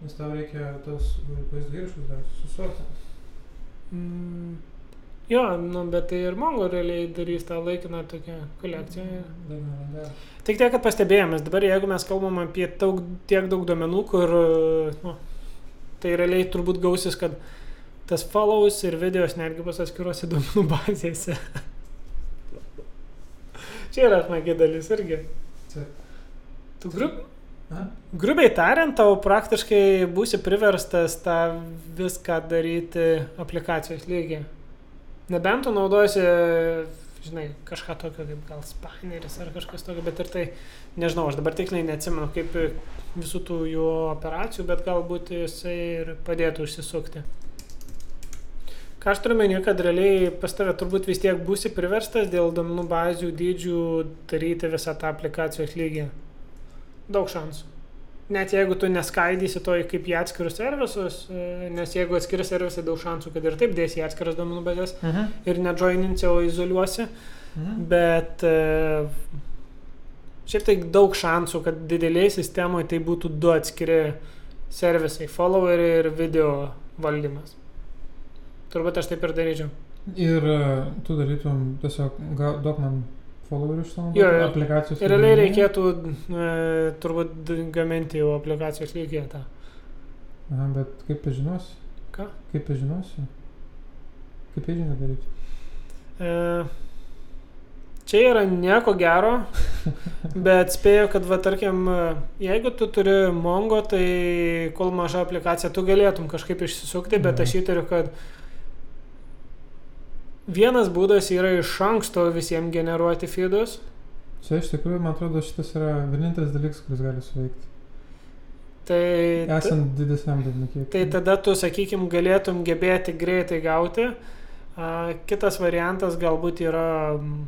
Nes tau reikia tos vaizdo įrašus dar susortinti. Mm. Jo, nu, bet tai ir Mongo realiai darys tą laikiną tokią kolekciją. Nerandelė. Tik tiek, kad pastebėjomės, dabar jeigu mes kalbam apie daug, tiek daug duomenų, kur, nu, tai realiai turbūt gausis, kad tas follows ir videos netgi bus atskiruose duomenų bazėse. <laughs> Čia yra smagi dalis irgi. Tu grup? Grubiai tariant, tau praktiškai būsi priverstas tą viską daryti aplikacijos lygiai. Nebent tu naudosi, žinai, kažką tokio kaip gal spaineris ar kažkas tokio, bet ir tai, nežinau, aš dabar tikrai neatsimenu kaip visų tų jų operacijų, bet galbūt jisai ir padėtų užsisukti. Ką aš turiu menį, kad realiai pas tave turbūt vis tiek būsi priverstas dėl duomenų bazių dydžių daryti visą tą aplikacijos lygį. Daug šansų. Net jeigu tu neskaidysi to kaip į atskirus servisus, e, nes jeigu atskiri servisai daug šansų, kad ir taip dėsi į atskiras duomenų bazės Mhm. ir nedžoininsi, o izoliuosi, Mhm. bet e, šiaip tai daug šansų, kad didelėje sistemoje tai būtų du atskiri servisai - followeriai ir video valdymas. Turbūt aš taip ir daryčiau. Ir e, tu darytum tiesiog, duok man followerių iš savo Jo, jo. aplikacijos. Ir realiai reikėtų e, turbūt gaminti jau aplikacijos lygiai tą. Aha, bet kaip pažinosi? Ką? Kaip pažinosi? Kaip pažinai daryti? E, čia yra nieko gero, <laughs> bet spėju, kad, va, tarkim, e, jeigu tu turi Mongo, tai kol maža aplikacija, tu galėtum kažkaip išsisukti, bet Mhm. aš įtariu, kad vienas būdas yra iš anksto visiems generuoti feedus. Čia iš tikrųjų, man atrodo, šitas yra vienintelis dalykas, kuris gali suveikti. Tai, Esant didesniam duomenų tai tada tu, sakykim, galėtum gebėti greitai gauti. A, kitas variantas galbūt yra mm,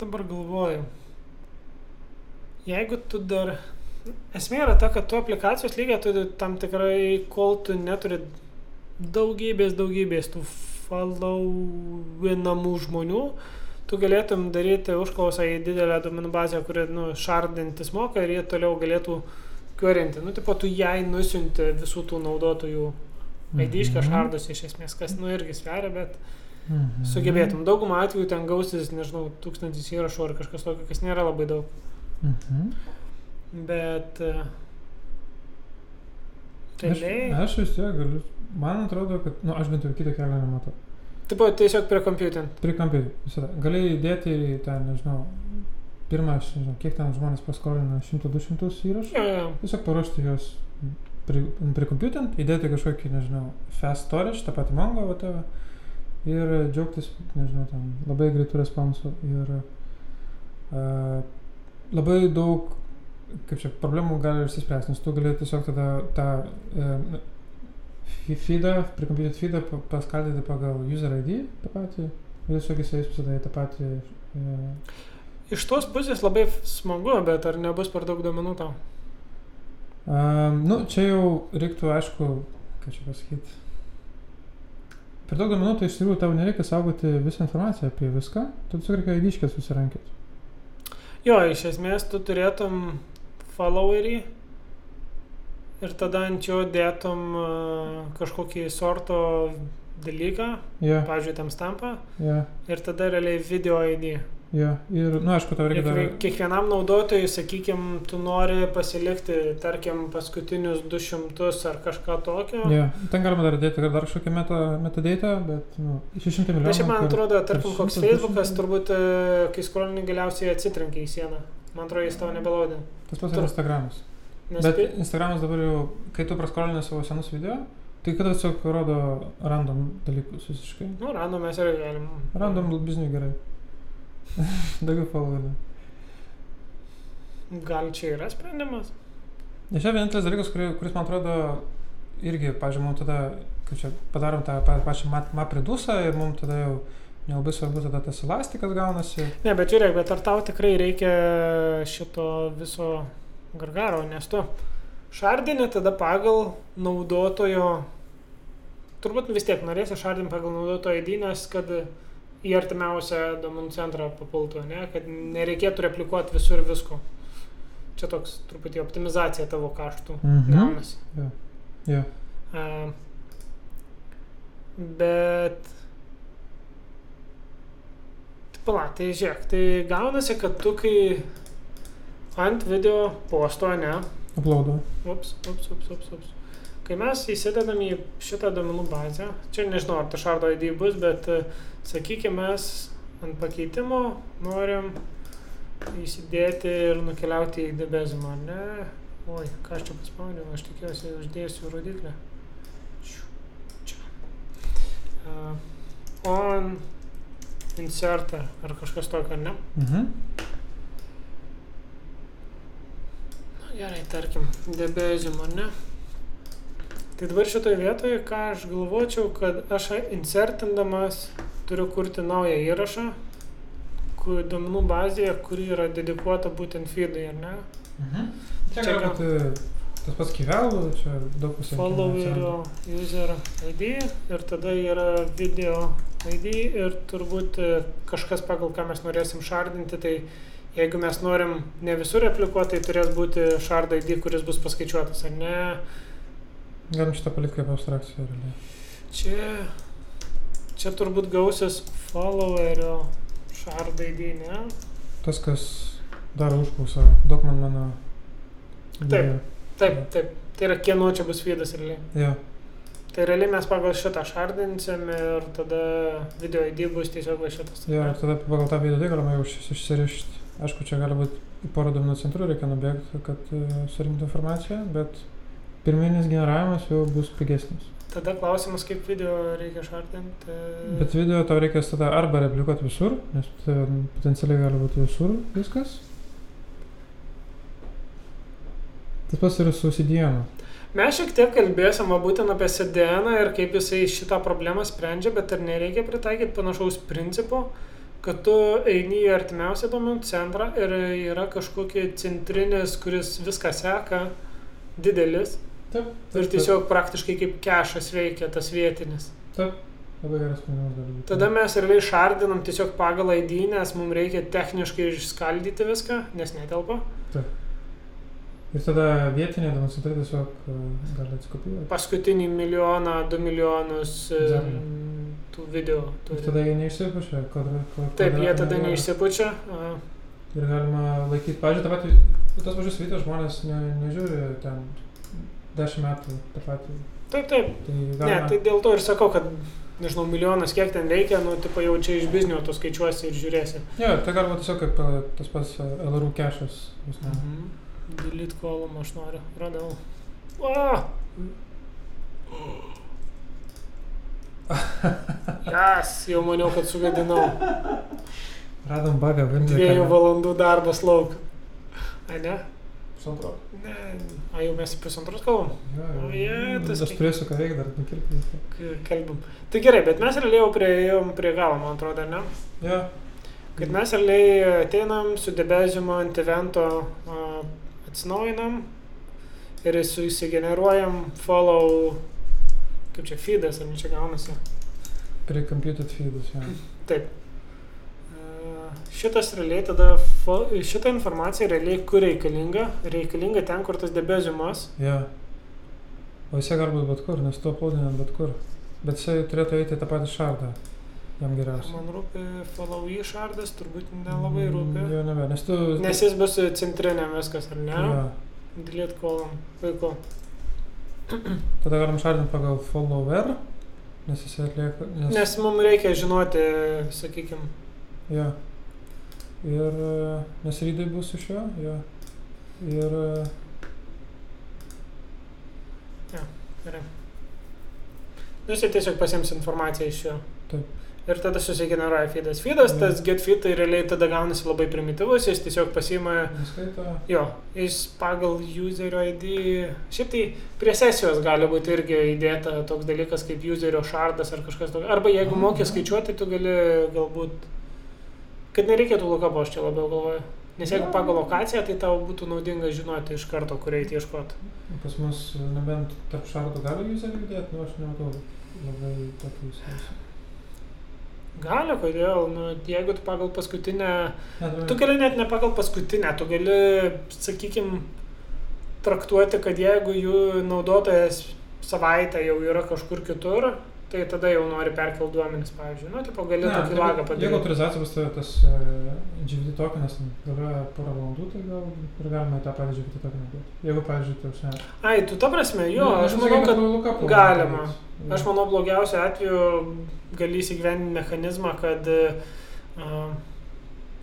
dabar galvoju. Jeigu tu dar... Esmė yra ta, kad tu aplikacijos lygiai turi tam tikrai, kol tu neturi daugybės, daugybės tų followinamų žmonių, tu galėtum daryti užklausą į didelę duomenų bazę, kuri, nu, šardintis moka ir jie toliau galėtų querinti. Nu, tipo, tu jai nusiunti visų tų naudotojų ID-šką šardus iš esmės, kas, nu, irgi sveria, bet Mhm. sugebėtum. Daugumą atvejų ten gausis, nežinau, tūkstantis įrašų ar kažkas tokio, kas nėra labai daug. Mhm. Bet... e, Aš, Realiai. aš vis tiek galiu. Man atrodo, kad, na, nu, aš bent jau kitą kelią nematau. Tipo, tiesiog prie kompiuterio. Prie kompiuterio, visada. Gali įdėti ten, nežinau, pirmą, aš nežinau, kiek ten žmonės paskolina 100-200 įrašų. Jo, jo. Tiesiog paruošti juos prie, prie kompiuterio, įdėti kažkokį, nežinau, fast storage, tą patį mongo, o tave. Ir džiaugtis, nežinau, ten labai greitų responsų. Ir uh, labai daug, kaip čia, problemų gali išsispręsti, nes tu gali tiesiog tada tą uh, feedą, prie kompiuterio feedą pa- paskaldyti pagal user ID tą patį. Ir tiesiog jisai visada tą patį. Uh, Iš tos pusės labai smagu, bet ar nebus per daug duomenų tau? Um, nu, čia jau reiktų, aišku, ką čia pasakyti. Per daug duomenų, tai iš tikrųjų tau nereikia saugoti visą informaciją apie viską, tu tiesiog reikia įdiškės susirankyti. Jo, iš esmės tu turėtum followerį ir tada ant jo dėtum uh, kažkokį sorto dalyką, Ja, pavyzdžiui, tam stampą ja, ir tada realiai video ID. ja. Ir, nu, aišku, tau reikia dar... Kiekvie- Kiekvienam naudotojui, sakykime, tu nori pasilikti, tarkim, paskutinius 200 ar kažką tokio. Ja, ten galima dar dėti dar kažkokią meta, metadata, bet, nu, 600 milijonų. Šiaip man atrodo, tarkim, koks 100, Facebookas 200. turbūt, e, kai skrolini galiausiai atsitrenkia į sieną. Man atrodo, jis tau nebelaudė. Tas pats yra Instagramas. Nes Bet pi- Instagramas dabar jau, kai tu praskolini savo senus video, tai kada tiesiog rodo random dalykus visiškai. Nu, random mes irgi galim. Random bizniui gerai. <laughs> Daugiau followerių. Gal čia yra sprendimas? Nes čia vienintelis dalykas, kuri, kuris man atrodo irgi, pažiūrėjau, tada, kaip čia padarom tą pa- pačią mapridusą ir mums tada jau nelabai svarbu tada tas elastikas gaunasi. Ne, bet žiūrėk, bet ar tau tikrai reikia šito viso gargaro, nes tu šardinė tada pagal naudotojo, turbūt vis tiek norėsi šardinti pagal naudotojo ID, nes kad į artimiausią domenų centrą papultų, ne, kad nereikėtų replikuoti visur visko. Čia toks truputį optimizacija tavo kaštų Mhm. gaunasi. Jo. A, bet... Pala, tai žiūrėk, tai gaunasi, kad tu kai ant video posto, ne, Uploado. ups, ups, ups, ups, ups, kai mes įsidedam į šitą duomenų bazę, čia nežinau, ar ta šardo ID bus, bet sakykime, mes ant pakeitimo norim įsidėti ir nukeliauti į debezimą, ar ne? Oi, ką aš čia paspaudžiau, aš tikiuosi uždėsiu rodiklę. Čia. Uh, on insertą ar kažkas tokio, ne? Mhm. Na, gerai, tarkim, debezimo, ne? Tai dabar šitoje vietoje, ką aš galvočiau, kad aš insertindamas turiu kurti naują įrašą, kur duomenų bazėje, kuri yra dedikuota būtent feedai, ar ne? Mhm. Čia Čia galbūt tas pats kivelų, čia daug pasirinkimų Followerio user ID ir tada yra video ID ir turbūt e, kažkas pagal ką mes norėsim šardinti, tai jeigu mes norim ne visur replikuoti, tai turės būti shard ID, kuris bus paskaičiuotas, ar ne? Galim šitą palikti kaip abstrakciją. realiai. Čia, čia turbūt gausis followerio shard ID, ne? Tas, kas daro užklausą, daug man mano. Taip. Taip, taip. Tai yra kieno čia bus feedas realiai. Jo. Tai realiai mes pagal šitą šardinsim ir tada video ID bus tiesiog va šitas. Jo, ir tada pagal tą video galima jau išs- išsirišti. Aišku, čia gali būti į porą duomenų centrų reikia nubėgti, kad uh, surinkti informaciją, bet pirminis generavimas jau bus pigesnis. Tada klausimas, kaip video reikia šardinti. Bet video tau reikės tada arba replikuoti visur, nes ten potencialiai gali būti visur viskas. Tas pats ir su CDN. Mes šiek tiek kalbėsim būtent apie CDN ir kaip jisai šitą problemą sprendžia, bet ar nereikia pritaikyti panašaus principo, kad tu eini į artimiausią duomenų centrą ir yra kažkokie centrinis, kuris viską seka, didelis Taip. ir tiesiog praktiškai kaip kešas veikia tas vietinis. Taip. Labai geras sprendimas gali būti. Tada mes realiai šardinam tiesiog pagal ID, nes mums reikia techniškai išskaldyti viską, nes netelpa. Ir tada vietiniai duomenų centrai tiesiog uh, gali atsikopijuoti. Paskutinį milijoną, du milijonus e, Egzaminų. tų video. Ir Turi. tada jie neišsipučia. Kvadra, kvadra, Taip, jie tada neišsipučia. a, Ir galima laikyti, pažiūrėjau, tas pačius video žmonės ne, nežiūri ten 10 metų tą patį. Taip, taip. Tai Ne, galima, tai dėl to ir sakau, kad nežinau, milijonas kiek ten reikia, nu, tipo jau čia iš biznio tu skaičiuosi ir žiūrėsi. Jo, tai galima tiesiog kaip uh, tas pats LRU kešas. ne. Mhm. Delete column aš noriu. Radau. O! Jas, jau maniau, kad sugadinau. Radom bagą, Windows. Dviejų valandų darbas lauk. A ne? Pusantro. Ne. A jau mes pusantros kalbam? Jo, O, je, tas Aš turėsiu ką veikti dar, nukirpti Kalbam. Tai gerai, bet mes realiai jau prieėjom prie galo, man atrodo, ne? Jo. Kad mes realiai ateinam su debezimo ant evento a, atsinaujinam ir su įsigeneruojam follow, kaip čia feedas, ar ne čia gaunasi. Precomputed feedus, jo. Taip. A, Šitas realiai tada, šita informacija realiai kur reikalinga? Reikalinga ten, kur tas debezimas. Jo. O jisai gali būti bet kur, nes tu uploadinam bet kur. Bet jisai turėtų eiti tą patį šardą. Jam geriausia. Man rūpi follow išardas, turbūt nelabai rūpi. Mm, Jo, nebe, nes tu... Nes jis bus centriniam viskas, ar ne? Jo. Delete column. Puiku. <clears throat> Tada galim šardinti pagal follower, nes jisai atlieka... Nes, Nes mums reikia žinoti, sakykime, Jo. Ir... e, Nes rydai bus iš jo, jo. Ir... e, gerai. Nu, jisai tiesiog pasims informaciją iš jo. Taip. Ir tada susigeneruoja feedas. Feedas, Mhm. tas get feed, tai realiai tada gaunasi labai primityvus, jis tiesiog pasima, Neskaito. jo, jis pagal userio ID, šiaip tai prie sesijos gali būti irgi įdėta toks dalykas kaip userio šardas ar kažkas tokio. Arba jeigu Mhm. moki skaičiuoti, tu gali galbūt, kad nereikėtų lukapo, aš čia labiau galvoju. Nes jeigu pagal lokaciją, tai tau būtų naudinga žinoti iš karto, kur eiti ieškoti. Pas mus e, nebent tarp šardų gali userių judėti, nu aš nematau labai tokį įsivaizduoju. Gali, kodėl, nu, jeigu tu pagal paskutinę, tu gali net ne pagal paskutinę, tu gali, sakykime, traktuoti, kad jeigu jų naudotojas savaitę jau yra kažkur kitur, tai tada jau nori perkelti duomenis, pavyzdžiui. Nu, tipo, gali Ne, tokį jeigu- lagą padaryti. Jeigu autorizacija bus tavo tas uh, GVT tokenas galioja porą valandų, tai gal ir galima tą patį GVT tokeną duoti. Jeigu, pavyzdžiui, tu čia... Ai, tu ta prasme, jo, Nu, aš manau, kad lukapų galima. Aš manau, blogiausiu atveju gali įsigyventi mechanizmą, kad uh,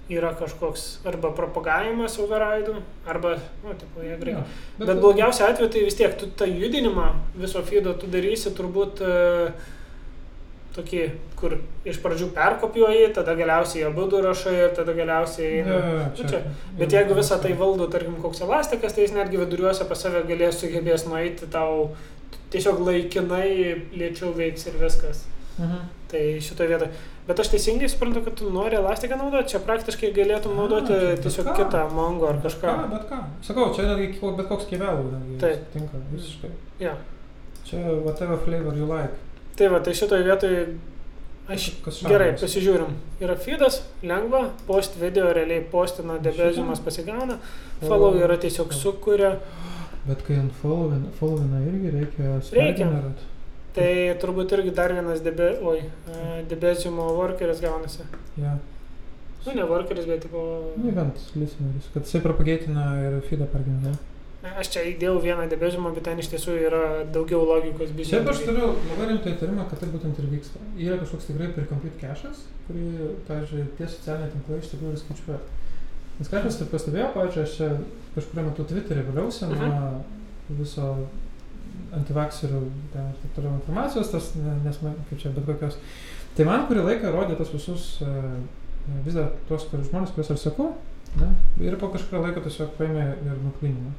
yra kažkoks arba propagavimas override'ų, arba, nu, tipo, jie greitai. Ja, Bet, Bet blogiausiu atveju tai vis tiek tu tą judinimą viso feedo tu darysi turbūt uh, tokį, kur iš pradžių perkopijuoji, tada galiausiai abu du rašai ir tada galiausiai... Ja, ja, Nu, čia. Bet jeigu visą tai valdo, tarkim, koks elastikas, tai jis netgi viduriuose pas save galės sugebės nueiti tau tiesiog laikinai lėčiau veiks ir viskas. Mhm. Tai šitoje vietoje. Bet aš teisingai suprantu, kad tu nori elastiką naudoti, čia praktiškai galėtum A, naudoti čia bet tiesiog ką. kitą mongo ar kažką. Ką, bet ką. Sakau, čia netgi bet koks kevelų Taip. tinka visiškai. Ja. Čia whatever flavor you like. Tai va, tai šitoje vietoje aš Kas Gerai, pasižiūrim. Yra feedas, lengva, post video realiai postina, debeziumas pasigauna, follow yra tiesiog sukuria. Bet kai ant followin, followina irgi reikia Reikia. Tai turbūt irgi dar vienas debe, oi, debeziumo workeris gaunasi. Ja. Nu, ne workeris, bet tipo... Nu, event listeneris, kad jisai propagėtina ir feedą pergeneruoja. Aš čia įdėjau vieną debeziumą, bet ten iš tiesų yra daugiau logikos biškai. Šiaip aš turiu labai rimtą įtarimą, kad tai būtent ir vyksta. Yra kažkoks tikrai pre-complete cache'as, kurį, pavyzdžiui, tie socialiniai tinklai iš tikrųjų skaičiuoja. Nes ką aš taip pastebėjau, pavyzdžiui, aš čia kažkuriuo metu Twitter'į vėliausi Mhm. nuo viso antivakserių ten ir taip toliau informacijos, tas, ne- nes man, kaip čia, bet kokios. Tai man kurį laiką rodė tas visus, e, vis dar tuos žmonės, kuriuos aš seku, ne? ir po kažkurio laiko tiesiog paėmė ir nuklynino.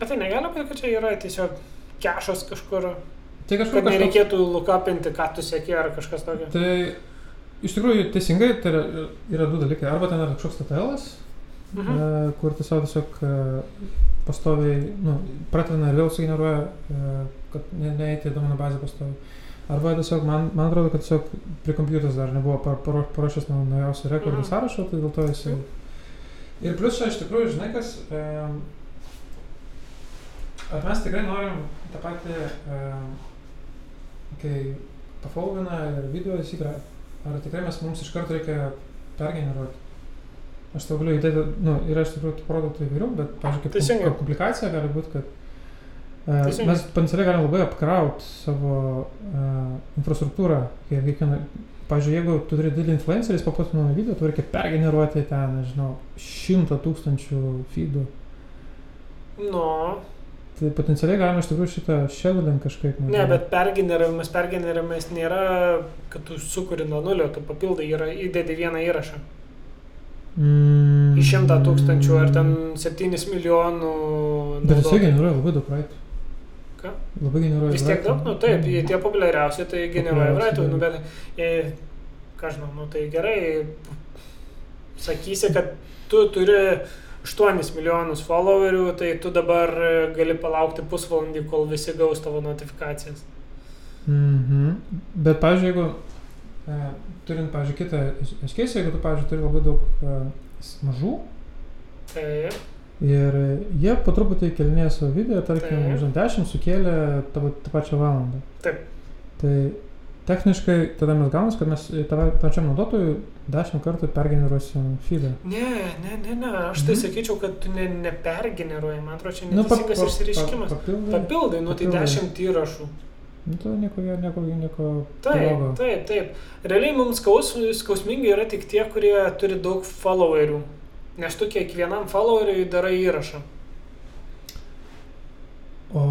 Bet tai negali būti, kad čia yra tiesiog kešas kažkur, Tai kažkur kad kažkoks- nereikėtų lukapinti, ką tu sėki ar kažkas tokio. Tai iš tikrųjų teisingai tai yra, yra du dalykai. Arba ten yra kažkoks TTL, Mhm. mhm. kur tiesiog, tiesiog e, pastoviai nu, pratrina ir vėl sugeneruoja, e, kad ne, neįti į duomenų bazę pastoviai. Arba tiesiog, man, man atrodo, kad tiesiog prie kompiuteris dar nebuvo paruošęs nau- naujausių rekordų Mhm. sąrašo, tai dėl to jisai... Ir plus čia iš tikrųjų, žinai kas, e, ar mes tikrai norim tą patį, e, kai pafolvina ir video įsikrauja, ar tikrai mes mums iš karto reikia pergeneruoti. Aš tau galiu įdėti, nu, yra iš tikrųjų tų produktų įvairių, bet, pavyzdžiui, kaip, komplikacija gali būti, kad Teisingai. mes potencialiai galim labai apkrauti savo uh, infrastruktūrą. kai Kiekvieną, pavyzdžiui, jeigu tu turi didelį influencerį, jis papuotina video, tu reikia pergeneruoti ten, nežinau, šimtą tūkstančių feedų. Nu, Tai potencialiai galima iš tikrųjų šitą šedulint kažkaip. ne, nežinau. bet pergeneravimas, pergeneravimas nėra, kad tu sukuri nuo nulio, tu papildai, yra įdedi vieną įrašą. Mm, Į šimtą tūkstančių ar ten septynis milijonų. Bet jisai generuoja labai daug raitų. Ką? Labai generuoja Vis tiek daug, nu taip, tie populiariausi, tai generuoja vraitų, nu bet, jei, ką žinau, nu tai gerai, sakysi, kad tu turi 8 milijonus followerių, tai tu dabar e, gali palaukti pusvalandį, kol visi gaus tavo notifikacijas. Mhm. Bet, pavyzdžiui, jeigu e, turint, pavyzdžiui, kitą eškėsį, jeigu tu, pavyzdžiui, turi labai daug e, mažų Tai ir jie po truputį kelinėja savo video, tarkim, Taip. nežinau, 10 sukėlė tavo tą pačią valandą. Taip. Tai techniškai tada mes gaunam, kad mes pačiam naudotojui 10 kartų pergeneruosim feedą. ne, ne, ne, ne, aš tai Mhm. sakyčiau, kad tu ne, nepergeneruoji, man atrodo, čia Nu, pa- neteisingas pa- išsireiškimas. pa- Papildai. Papildai, nu tai Papildai. 10 įrašų. Nu, tai nieko, nieko, nieko Taip, taip, taip. Realiai mums skaus, skausmingi yra tik tie, kurie turi daug followerių. Nes tu kiekvienam followeriui darai įrašą. O,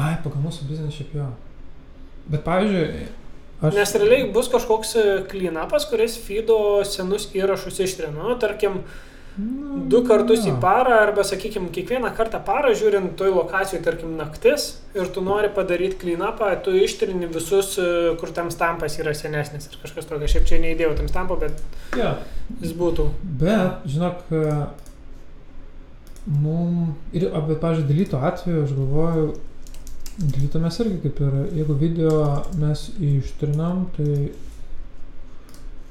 ai, pagal mūsų biznesą šiaip jo. Bet, pavyzdžiui, aš... Nes realiai bus kažkoks klynapas, kuris feedo senus įrašus ištrina. Nu, tarkim, Nu, du kartus į parą arba, sakykime, kiekvieną kartą parą žiūrint toj lokacijoj, tarkim, naktis ir tu nori padaryti klinapą, tu ištrini visus, e, kur tam stampas yra senesnis ir kažkas tokio. Šiaip čia neįdėjau tam stampo, bet Jo, jis būtų. bet, žinok, e, mum... Ir, bet, pavyzdžiui, dalyto atveju, aš galvoju, dalyto mes irgi kaip ir, jeigu video mes ištrinam, tai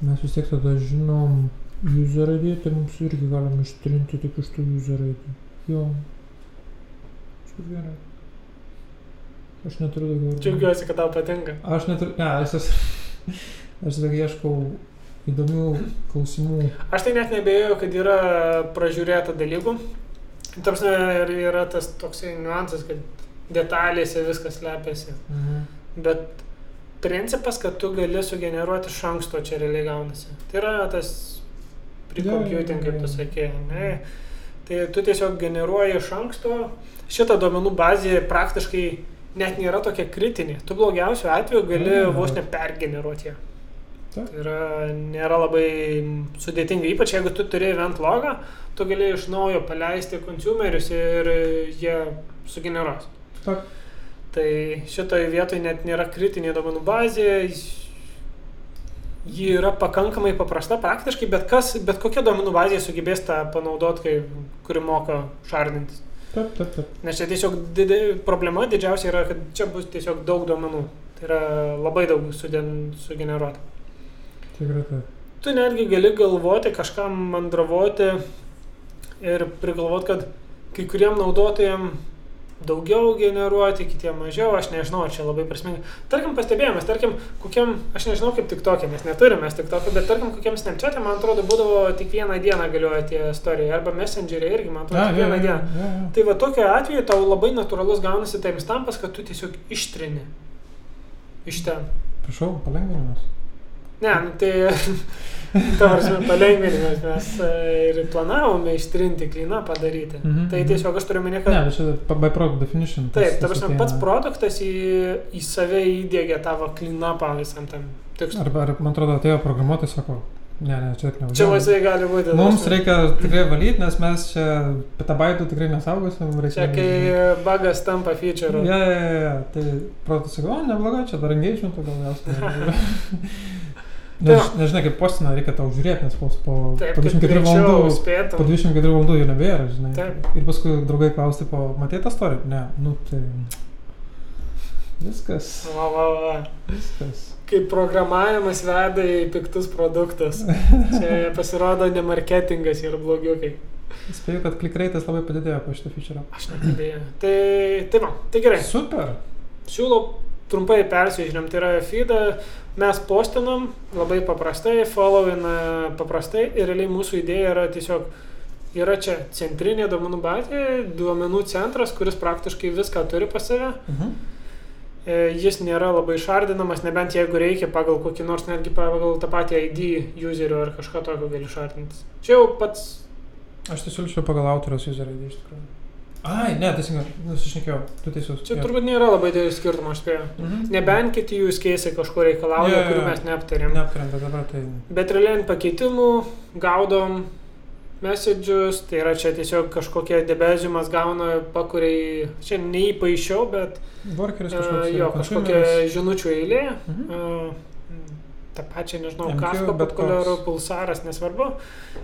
mes vis tiek tada žinom user ID, tai mums irgi galim ištrinti tik iš tų user ID. Jo. Kažkur gerai. Aš neturiu daugiau. Džiaugiuosi, kad tau patinka. Aš neturiu, ne, aš esu, aš tik ieškau įdomių klausimų. Aš tai net nebėjau, kad yra pražiūrėta dalykų. Tarsi ir yra tas toksai niuansas, kad detalėse viskas slepiasi. Mhm. Bet principas, kad tu gali sugeneruoti iš anksto, čia realiai gaunasi. Tai yra tas pre-computing, kaip tu sakė, ne? Tai tu tiesiog generuoji iš anksto. Šitą duomenų bazė praktiškai net nėra tokia kritinė. Tu blogiausiu atveju gali Mhm. vos ne pergeneruoti ją. Taip. Tai yra, nėra labai sudėtinga, ypač jeigu tu turi event logą, tu gali iš naujo paleisti consumerius ir jie sugeneruos. Taip. Tai šitoje vietoje net nėra kritinė duomenų bazė, ji yra pakankamai paprasta praktiškai, bet, kas, bet kokia duomenų bazė sugebės tą panaudoti, kai, kuri moka šardintis. Taip, taip, taip. Nes čia tiesiog didi, problema didžiausia yra, kad čia bus tiesiog daug duomenų. Tai yra labai daug sudien, sugeneruota. Tikrai taip. Tu netgi gali galvoti, kažkam mandravoti ir prigalvoti, kad kai kuriem naudotojam daugiau generuoti, kitiem mažiau, aš nežinau, čia labai prasminga. Tarkim, pastebėjimas, tarkim, kokiam, aš nežinau kaip tik tokia, mes neturime tik tokio, bet tarkim, kokiam Snapchat'e, man atrodo, būdavo tik vieną dieną galioja tie istorijai, arba Messenger'e irgi, man atrodo, Ja, tik vieną ja, dieną. ja, ja. Tai va tokiu atveju tau labai natūralus gaunasi timestampas, kad tu tiesiog ištrini iš ten. Prašau, palengvinimas. Ne, nu tai <laughs> tavars palengvinimas, mes e, ir planavome ištrinti klyną padaryti. Mhm, Tai mhm. tiesiog aš turiu minėti, kad... Ne, čia by product definition. Taip, ta tas prasme, ateina. pats produktas į, į save įdėgė tavo klinapą visam tam tikslui. Arba, ar, man atrodo, atėjo programuotojas, sako, ne, ne, čia ne. Čia laisvai gali būti. Mums prasme. reikia tikrai valyti, nes mes čia petabaitų tikrai nesaugosim. Reikia, Čia kai bagas tampa feature. Ja, ja, ja, ja. Tai produktas sako, o, neblogai, čia dar engagementų gal <laughs> jas. Nes, nežinai, kaip postina, reikia tau žiūrėti, nes po, po, Taip, po kad 24 greičiau valandų, po spėtum. 24 valandų jų nebėra, žinai. Taip. Ir paskui draugai klausti, po, matei tą storį? Ne, nu tai... Viskas, Va, va, va. viskas. Kaip programavimas veda į piktus produktus. <laughs> Čia pasirodo ne marketingas ir blogiukai. Spėju, kad click rate'as labai padidėjo po šitą feature. Aš net nebėjau. Tai, tai va, tai gerai. Super. Siūlau trumpai persižiūrėm, tai yra feedą, mes postinam labai paprastai, followina paprastai ir realiai mūsų idėja yra tiesiog, yra čia centrinė duomenų bazė, duomenų centras, kuris praktiškai viską turi pas save. Mhm. E, Jis nėra labai šardinamas, nebent jeigu reikia pagal kokį nors netgi pagal tą patį ID userio ar kažką tokio gali šardintis. Čia jau pats, Aš tai siūlyčiau pagal autoriaus user ID iš tikrųjų. Ai, ne, teisingai, nusišnekėjau, tu teisus. čia Jo. turbūt nėra labai didelis skirtumas, aš spėjau. Mhm. Nebent kiti jų skeisai kažko reikalauja, Jo, jo, kurių jo. mes neaptarėm. Neaptarėm, bet dabar tai... Bet realiai ant pakeitimų gaudom messages, tai yra čia tiesiog kažkokie debeziumas gauna, pakuriai, čia neįpaišiau, bet Workeris uh, kažkoks. jo yra, kažkokia žinučių eilė. Mhm. Uh, tą pačią, nežinau, populiaru, koks. pulsaras, nesvarbu.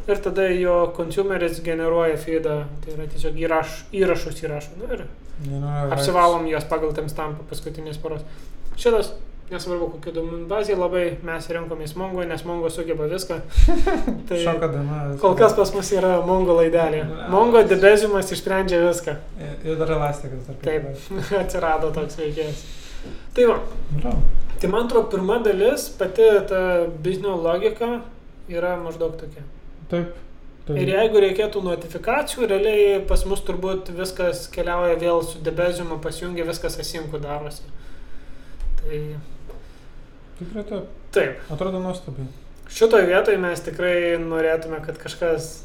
Ir tada jo consumeris generuoja feedą, tai yra tiesiog įraš, įrašus įrašo. Nu, ir Generuoja apsivalom juos pagal tam stampą paskutinės paros. Šitas, nesvarbu kokia duomenų bazė, labai mes rinkomės Mongo, nes Mongo sugeba viską. <laughs> Tai... Šoka dama. Kol kas pas mus yra Mongo laidelė. Mongo debeziumas išsprendžia viską. Ir dar elastikas. Taip, <laughs> atsirado toks veikėjas. Tai va, Bravo. Tai man atrodo, pirma dalis, pati ta biznio logika yra maždaug tokia. Taip. taip. Ir jeigu reikėtų notifikacijų, realiai pas mus turbūt viskas keliauja vėl su debeziumu, pasijungia viskas asinku darosi. Tai Tikrai taip. taip, Atrodo nuostabiai. šitoje vietoje mes tikrai norėtume, kad kažkas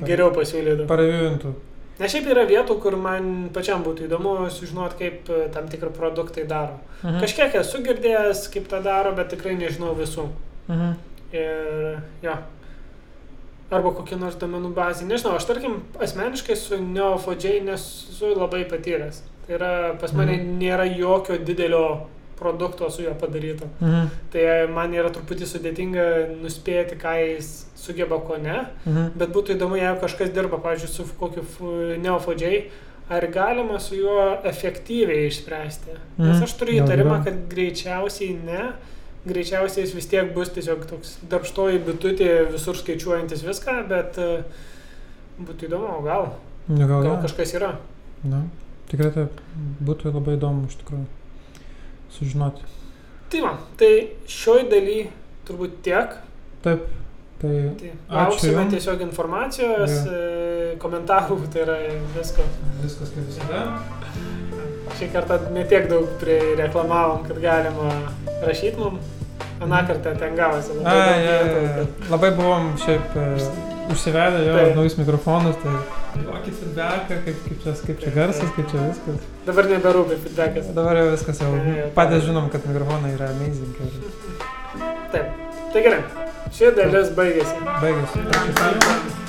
geriau pasiūlytų. Pareviuintų. Nes šiaip yra vietų, kur man pačiam būtų įdomu sužinoti, kaip e, tam tikri produktai daro. Mhm. Kažkiek esu girdėjęs, kaip tą daro, bet tikrai nežinau visų. Mhm. Ir jo. Arba kokia nors domenų bazė. Nežinau, aš tarkim asmeniškai su Neo4j nesu labai patyręs. Tai yra, pas mane Mhm. nėra jokio didelio produkto su juo padaryto. Mhm. Tai man yra truputį sudėtinga nuspėti, ką jis sugeba, ko ne. Mhm. Bet būtų įdomu, jeigu kažkas dirba, pavyzdžiui, su kokiu Neo4j, ar galima su juo efektyviai išspręsti. Nes Mhm. aš turiu įtarimą, kad greičiausiai ne. Greičiausiai jis vis tiek bus tiesiog toks darbštoji bitutė, visur skaičiuojantis viską, bet e, būtų įdomu, o gal, Nu, gal, gal gal kažkas yra. Na, tikrai taip. Būtų labai įdomu iš tikrųjų. Sužinoti. Tai va, tai šioj daly turbūt tiek. Taip, tai Tai lauksime jum. tiesiog informacijos, Jo. e, komentarų, tai yra visko. viskas kaip visada. Šį kartą netiek daug prireklamavom, kad galima rašyti mum. Aną kartą ten gavosi A, labai daug ja, ja, ja. Labai buvom šiaip e, užsivedę jo Taip. naujus mikrofonus, tai duokit feedbacką, kaip, kaip, čia, kaip čia garsas, kaip čia viskas. Dabar neberūpi feedbackas. Dabar jau viskas jau patys žinom, kad mikrofonai yra amazing ir Taip. Tai gerai. Ši dalis baigėsi. baigėsi. Ačiū.